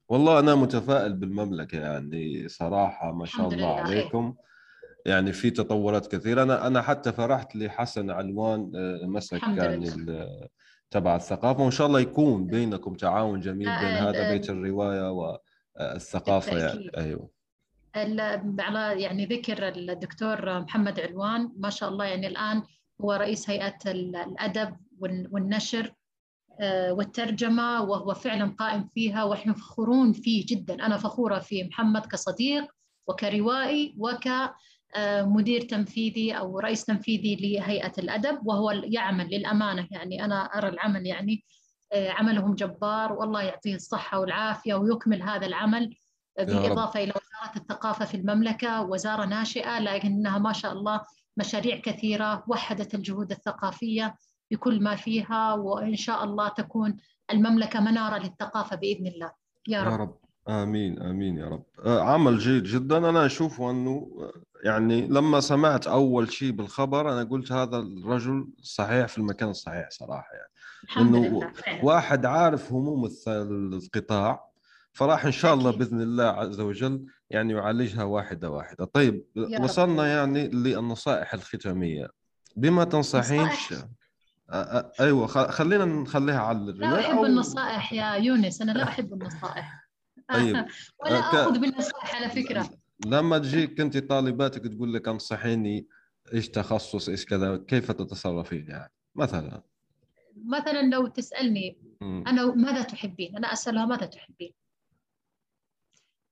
والله أنا متفائل بالمملكة يعني صراحة ما شاء الله عليكم. يعني في تطورات كثيرة. أنا أنا حتى فرحت لحسن علوان آه، مسك يعني تبع الثقافة. وإن شاء الله يكون بينكم تعاون جميل بين هذا بيت الرواية والثقافة يعني. أيوه. على يعني ذكر الدكتور محمد علوان ما شاء الله يعني الآن هو رئيس هيئة الأدب والنشر آه، والترجمة وهو فعلا قائم فيها ونحن فخورون فيه جدا. أنا فخورة في محمد كصديق وكروائي وكمدير تنفيذي أو رئيس تنفيذي لهيئة الأدب وهو يعمل للأمانة يعني. أنا أرى العمل يعني آه، عملهم جبار والله يعطيه الصحة والعافية ويكمل هذا العمل بالإضافة إلى وزارة الثقافة في المملكة وزارة ناشئة لكنها ما شاء الله مشاريع كثيرة وحدت الجهود الثقافية بكل ما فيها وإن شاء الله تكون المملكة منارة للثقافة بإذن الله. يا رب, يا رب. آمين آمين يا رب. آه، عمل جيد جدا. أنا أشوف أنه يعني لما سمعت أول شيء بالخبر أنا قلت هذا الرجل صحيح في المكان الصحيح صراحة يعني. الحمد إنه لله. واحد عارف هموم القطاع فراح إن شاء الله بإذن الله عز وجل يعني يعالجها واحدة واحدة. طيب وصلنا يعني للنصائح الختامية. بما أ- أيوه خلينا نخليها على لا الروايه أحب أو النصائح يا يونس أنا لا أحب النصائح. طيب ولا آخذ بالنصائح على فكرة. لما تجيك أنت طالباتك تقول لك أنصحيني إيش تخصص إيش كذا كيف تتصرفين يعني؟ مثلا. مثلا لو تسألني مم. أنا ماذا تحبين؟ أنا أسألها ماذا تحبين؟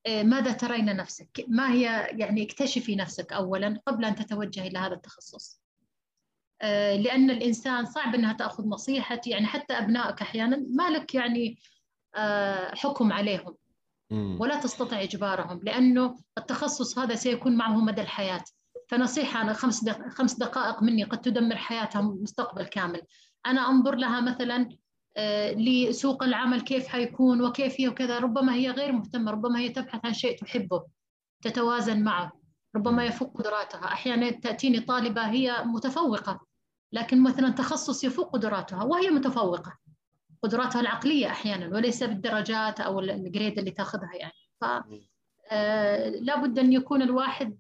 إيه، ماذا ترين نفسك؟ ما هي يعني اكتشفي نفسك أولا قبل أن تتوجهي إلى هذا التخصص. آه، لأن الإنسان صعب أنها تأخذ نصيحة يعني حتى أبنائك أحيانا ما لك يعني آه، حكم عليهم. ولا تستطيع إجبارهم لأنه التخصص هذا سيكون معه مدى الحياة فنصيحة أنا خمس خمس دقائق مني قد تدمر حياتهم مستقبل كامل أنا أنظر لها مثلا آه، لسوق العمل كيف حيكون وكيف هي وكذا ربما هي غير مهتمة ربما هي تبحث عن شيء تحبه تتوازن معه ربما يفوق قدراتها. أحيانا تأتيني طالبة هي متفوقة لكن مثلا تخصص يفوق قدراتها وهي متفوقة. قدراتها العقلية أحيانا وليس بالدرجات أو الجريد اللي تاخذها يعني. ف آه، لابد أن يكون الواحد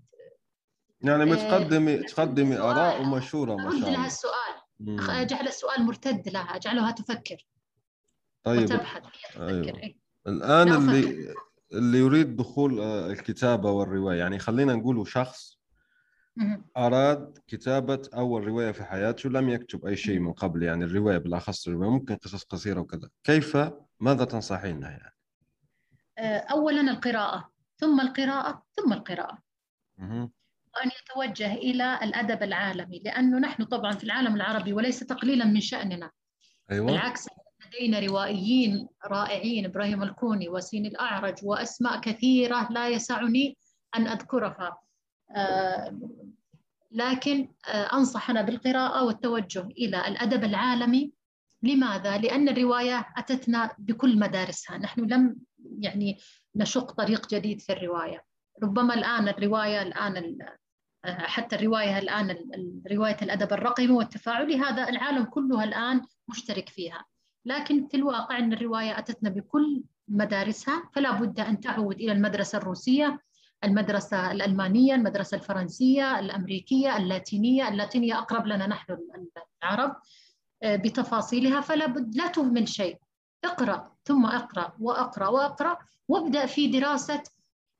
يعني آه، بتقدمي تقدمي سؤال. اراء ومشورة ما شاء لها الله. السؤال. مم. أجعل السؤال مرتد لها أجعلها تفكر طيب وتبحث هي تفكر أيوة. إيه. الآن لا اللي اللي يريد دخول آه، الكتابة والرواية يعني خلينا نقول شخص مهم. أراد كتابة أول رواية في حياته لم يكتب أي شيء من قبل يعني الرواية بالأخص الرواية ممكن قصص قصيرة وكذا كيف ماذا تنصحينها يعني؟ آه، أولا القراءة ثم القراءة ثم القراءة وأن يتوجه إلى الأدب العالمي لأنه نحن طبعا في العالم العربي وليس تقليلا من شأننا. أيوة. بالعكس لدينا روائيين رائعين إبراهيم الكوني وسين الأعرج وأسماء كثيرة لا يسعني أن أذكرها. آه، لكن آه، أنصح أنا بالقراءة والتوجه إلى الأدب العالمي. لماذا؟ لأن الرواية أتتنا بكل مدارسها. نحن لم يعني نشق طريق جديد في الرواية. ربما الآن الرواية الآن ال- حتى الرواية الآن ال- ال- رواية الأدب الرقمي والتفاعلي هذا العالم كله الآن مشترك فيها. لكن في الواقع أن الرواية أتتنا بكل مدارسها فلا بد أن تعود إلى المدرسة الروسية المدرسة الألمانية المدرسة الفرنسية الأمريكية اللاتينية. اللاتينية أقرب لنا نحن العرب آه، بتفاصيلها فلا بد لا تهمل شيء. اقرأ ثم اقرأ وأقرأ وأقرأ وابدأ في دراسة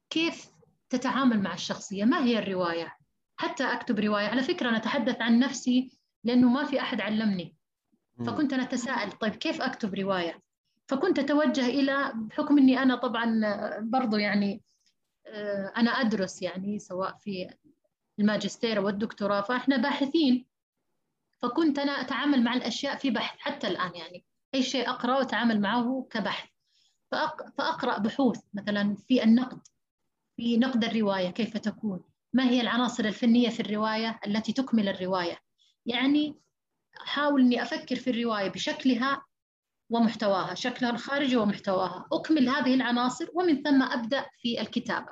كيف تتعامل مع الشخصية. ما هي الرواية؟ حتى أكتب رواية. على فكرة أنا أتحدث عن نفسي لأنه ما في أحد علمني. فكنت أنا أتساءل طيب كيف أكتب رواية؟ فكنت أتوجه إلى بحكم أني أنا طبعا آه، برضو يعني آه، أنا أدرس يعني سواء في الماجستير والدكتوراه فإحنا باحثين. فكنت أنا أتعامل مع الأشياء في بحث حتى الآن يعني. أي شيء أقرأ وأتعامل معه كبحث. فأقرأ بحوث مثلا في النقد في نقد الرواية كيف تكون. ما هي العناصر الفنية في الرواية التي تكمل الرواية؟ يعني أحاول أني أفكر في الرواية بشكلها ومحتواها شكلها الخارجي ومحتواها. أكمل هذه العناصر ومن ثم أبدأ في الكتابة.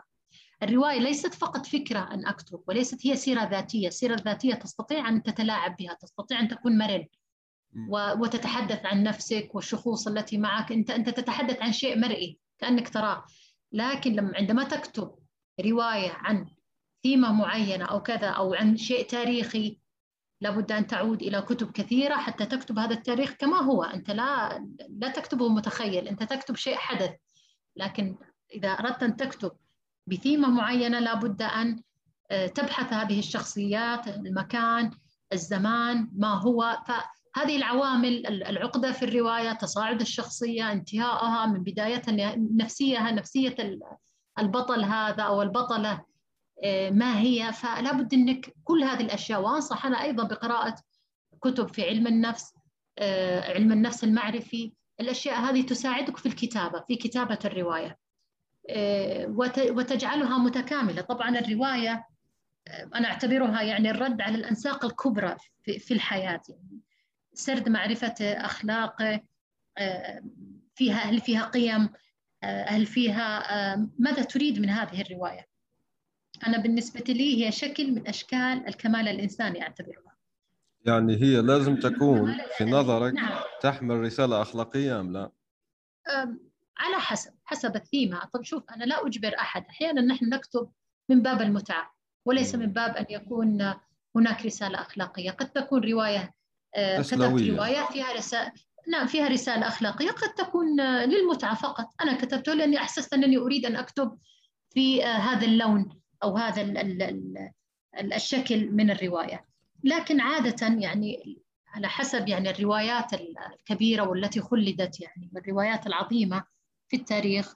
الرواية ليست فقط فكرة أن أكتب وليست هي سيرة ذاتية. السيرة الذاتية تستطيع أن تتلاعب بها تستطيع أن تكون مرن وتتحدث عن نفسك والشخوص التي معك. أنت أنت تتحدث عن شيء مرئي كأنك تراه. لكن لما عندما تكتب رواية عن ثيمة معينة أو كذا أو عن شيء تاريخي لابد أن تعود إلى كتب كثيرة حتى تكتب هذا التاريخ كما هو. أنت لا لا تكتبه متخيل أنت تكتب شيء حدث. لكن إذا أردت أن تكتب بثيمة معينة لابد أن آه، تبحث هذه الشخصيات المكان الزمان ما هو. فهذه العوامل العقدة في الرواية تصاعد الشخصية انتهائها من بدايتها نفسيها نفسية البطل هذا أو البطلة. ما هي. فلا بد أنك كل هذه الأشياء وأنصح أنا أيضا بقراءة كتب في علم النفس آه، علم النفس المعرفي. الأشياء هذه تساعدك في الكتابة في كتابة الرواية. آه، وت- وتجعلها متكاملة. طبعا الرواية آه، أنا أعتبرها يعني الرد على الأنساق الكبرى في الحياة. يعني سرد معرفة أخلاقه آه، فيها هل فيها قيم آه، هل فيها آه، ماذا تريد من هذه الرواية؟ أنا بالنسبة لي هي شكل من أشكال الكمال الإنساني أعتبرها. يعني هي لازم تكون في نظرك نعم. تحمل رسالة أخلاقية أم لا؟ على حسب حسب الثيمة. طب شوف أنا لا أجبر أحد. أحيانا نحن نكتب من باب المتعة وليس. من باب أن يكون هناك رسالة أخلاقية. قد تكون رواية آه، كتبت. رواية فيها رسالة نعم فيها رسالة أخلاقية. قد تكون آه، للمتعة فقط. أنا كتبته لأني أحسست أنني أريد أن أكتب في آه، هذا اللون. أو هذا ال- ال- ال- ال- الشكل من الرواية لكن عادة يعني على حسب يعني الروايات الكبيرة والتي خلدت يعني الروايات العظيمة في التاريخ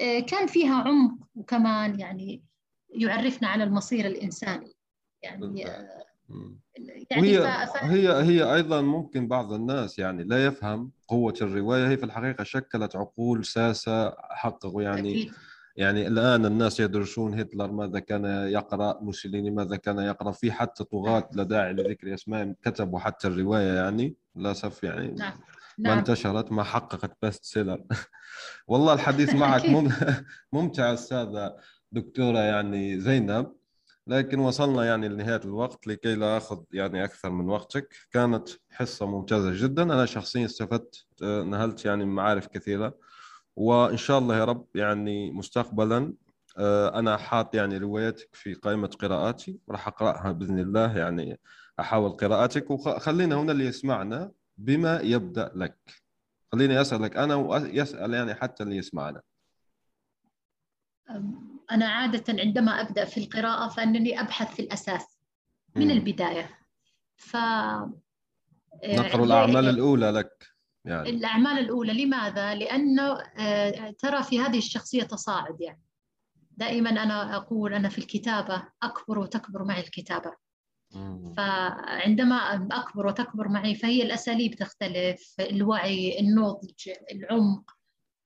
آه، كان فيها عمق وكمان يعني يعرفنا على المصير الإنساني يعني آه،. يعني وهي. ف... هي هي أيضا ممكن بعض الناس يعني لا يفهم قوة الرواية هي في الحقيقة شكلت عقول ساسة حققوا يعني أكيد يعني الآن الناس يدرسون هتلر ماذا كان يقرأ موسوليني ماذا كان يقرأ في حتى طغاة لا داعي لذكر اسمائهم كتبوا حتى الرواية يعني للأسف يعني نعم ما نعم. انتشرت ما حققت best seller والله الحديث معك ممتع أستاذة دكتورة يعني زينب. لكن وصلنا يعني لنهاية الوقت لكي لا أخذ يعني أكثر من وقتك. كانت حصة ممتازة جدا. أنا شخصيا استفدت آه، نهلت يعني معارف كثيرة. وإن شاء الله يا رب يعني مستقبلا آه، أنا حاط يعني روايتك في قائمة قراءاتي راح أقرأها بإذن الله يعني أحاول قراءتك. وخلينا هنا اللي يسمعنا بما يبدأ لك. خليني أسألك أنا ويسال يعني حتى اللي يسمعنا. أنا عادة عندما أبدأ في القراءة فأنني أبحث في الأساس من مم. البداية. ف نقر آه، الأعمال الأولى لك. يعني الأعمال الأولى لماذا؟ لأنه آه، ترى في هذه الشخصية تصاعد يعني دائما أنا أقول أنا في الكتابة أكبر وتكبر معي الكتابة مم. فعندما أكبر وتكبر معي فهي الأساليب تختلف الوعي النضج العمق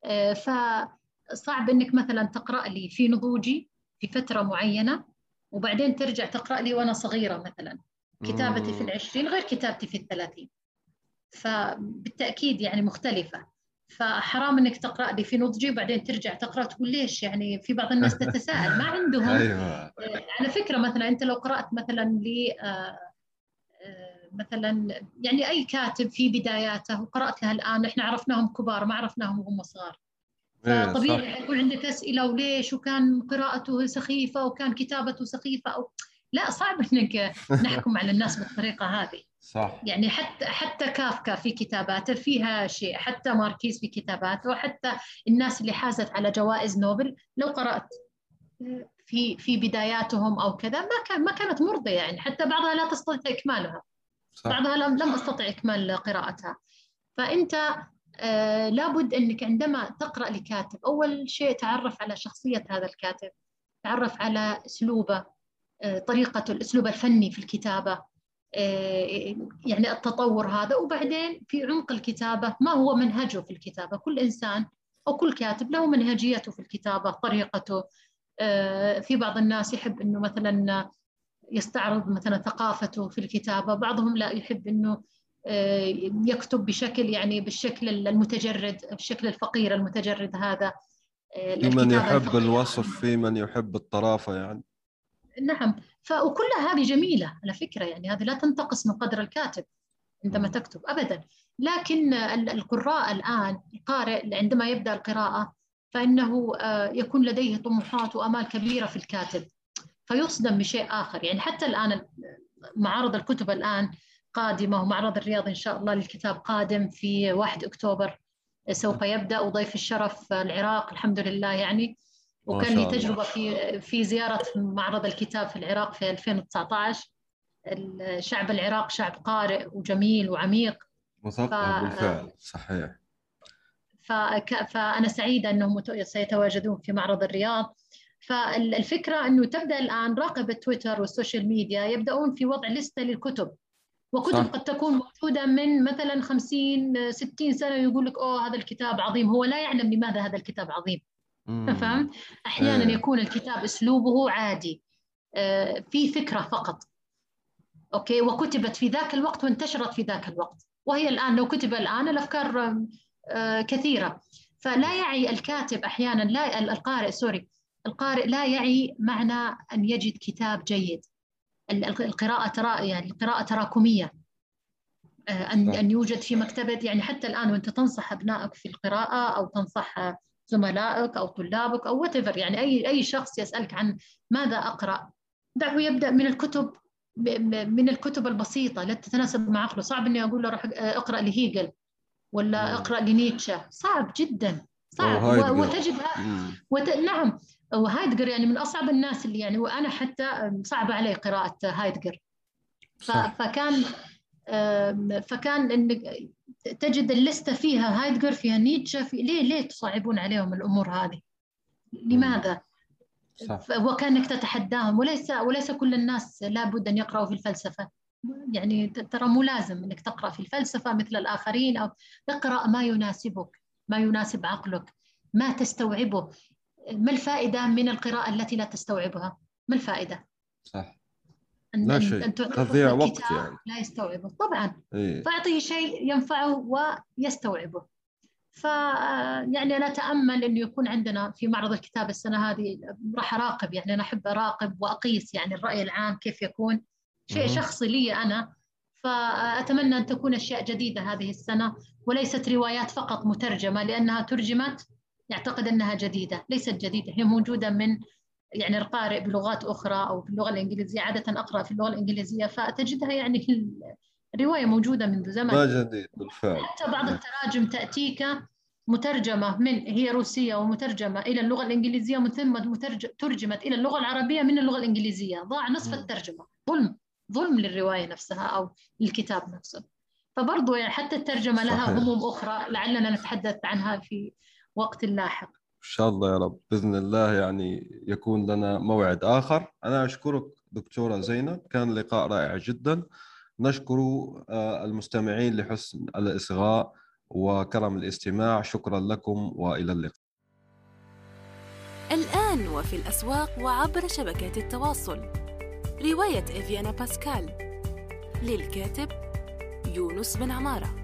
آه، فصعب أنك مثلا تقرأ لي في نضوجي في فترة معينة وبعدين ترجع تقرأ لي وأنا صغيرة مثلا كتابتي في. العشرين غير كتابتي في الثلاثين فبالتأكيد يعني مختلفة. فحرام إنك تقرأ لي في نضجي وبعدين ترجع تقرأ تقول ليش يعني في بعض الناس تتساءل؟ ما عندهم. أيوه. على فكرة مثلا أنت لو قرأت مثلا ل آه، آه، مثلا يعني أي كاتب في بداياته وقرأت له الآن إحنا عرفناهم كبار ما عرفناهم وهم صغار. إيه، فطبيعي صح. يكون عندك أسئلة وليش؟ وكان قراءته سخيفة وكان كتابته سخيفة أو لا صعب إنك نحكم على الناس بالطريقة هذه. صح. يعني حتى حتى كافكا في كتاباته فيها شيء حتى ماركيز في كتاباته وحتى الناس اللي حازت على جوائز نوبل لو قرأت في في بداياتهم أو كذا ما كان ما كانت مرضية يعني حتى بعضها لا تستطيع إكمالها. صح. بعضها لم لم أستطع إكمال قراءتها. فأنت آه لابد أنك عندما تقرأ لكاتب أول شيء تعرف على شخصية هذا الكاتب تعرف على أسلوبه آه طريقة الأسلوب الفني في الكتابة. يعني التطور هذا. وبعدين في عمق الكتابة ما هو منهجه في الكتابة؟ كل إنسان أو كل كاتب له منهجيته في الكتابة طريقته. آه في بعض الناس يحب إنه مثلا يستعرض مثلا ثقافته في الكتابة بعضهم لا يحب أنه يكتب بشكل يعني بالشكل المتجرد بالشكل الفقير المتجرد هذا. في من يحب الوصف في من يحب الطرافة يعني. نعم. وكلها هذه جميلة على فكرة يعني هذه لا تنتقص من قدر الكاتب عندما تكتب أبدا. لكن القراء الآن القارئ عندما يبدأ القراءة فإنه يكون لديه طموحات وأمال كبيرة في الكاتب فيصدم بشيء آخر. يعني حتى الآن معارض الكتب الآن قادمة ومعرض الرياض إن شاء الله للكتاب قادم في 1 أكتوبر سوف يبدأ وضيف الشرف العراق الحمد لله. يعني وكان لي تجربة في في زيارة معرض الكتاب في العراق في 2019 شعب العراق شعب قارئ وجميل وعميق. مثقف ف... بالفعل. صحيح. فك... فأنا سعيدة أنهم سيتواجدون في معرض الرياض. فالفكرة أنه تبدأ الآن راقب التويتر وال social media يبدأون في وضع لستة للكتب. وكتب صح. قد تكون موجودة من مثلا 50 60 سنة يقول لك أوه هذا الكتاب عظيم. هو لا يعلم لماذا هذا الكتاب عظيم. فهمت؟ أحيانا إيه. يكون الكتاب أسلوبه عادي. آه في فكرة فقط. okay؟ وكتبت في ذاك الوقت وانتشرت في ذاك الوقت. وهي الآن لو كتب الآن الأفكار آه كثيرة. فلا يعي الكاتب أحيانا لا القارئ sorry. القارئ لا يعي معنى أن يجد كتاب جيد. القراءة ترى يعني القراءة تراكمية. أن أن يوجد في مكتبة يعني حتى الآن وأنت تنصح أبنائك في القراءة أو تنصح زملائك أو طلابك أو whatever. يعني أي أي شخص يسألك عن ماذا أقرأ. دعه يبدأ من الكتب من الكتب البسيطة التي تتناسب مع عقله. صعب إني أقول له روح اقرأ لهيجل ولا اقرأ لنيتشه. صعب جدا. صعب. وتجد وت... نعم. وهايدجر يعني من أصعب الناس اللي يعني وأنا حتى صعب علي قراءة هايدجر. ف... فكان فكان إنك تجد اللستة فيها هايدجر فيها نيتشه في ليه ليه تصعبون عليهم الأمور هذه؟ لماذا؟ صح. وكأنك تتحداهم وليس وليس كل الناس لابد أن يقرأوا في الفلسفة يعني ترى مو لازم أنك تقرأ في الفلسفة مثل الآخرين أو اقرأ ما يناسبك ما يناسب عقلك ما تستوعبه ما الفائدة من القراءة التي لا تستوعبها؟ ما الفائدة؟ صح لا شيء تضيع وقت يعني. لا يستوعبه. طبعا. إيه؟ فاعطيه شيء ينفعه ويستوعبه. ف يعني أنا أتأمل إنه يكون عندنا في معرض الكتاب السنة هذه راح أراقب يعني أنا أحب أراقب وأقيس يعني الرأي العام كيف يكون. شيء شخصي لي أنا. فأتمنى أن تكون أشياء جديدة هذه السنة وليست روايات فقط مترجمة لأنها ترجمت يعتقد أنها جديدة ليست جديدة هي موجودة من يعني القارئ بلغات أخرى أو باللغة الإنجليزية عادة أقرأ في اللغة الإنجليزية فتجدها يعني الرواية موجودة منذ زمن. ما جديد بالفعل. حتى بعض التراجم تأتيك مترجمة من هي روسية ومترجمة إلى اللغة الإنجليزية ومن ثم ترجمت إلى اللغة العربية من اللغة الإنجليزية. ضاع نصف الترجمة. ظلم ظلم للرواية نفسها أو للكتاب نفسه. فبرضو يعني حتى الترجمة لها هموم أخرى لعلنا نتحدث عنها في وقت لاحق. شاء الله يا رب. بإذن الله يعني يكون لنا موعد آخر. أنا أشكرك دكتورة زينب. كان لقاء رائع جدا. نشكر آه، المستمعين لحسن الإصغاء وكرم الاستماع. شكرا لكم وإلى اللقاء. الآن وفي الأسواق وعبر شبكات التواصل. رواية إفيانا باسكال للكاتب يونس بن عمارة.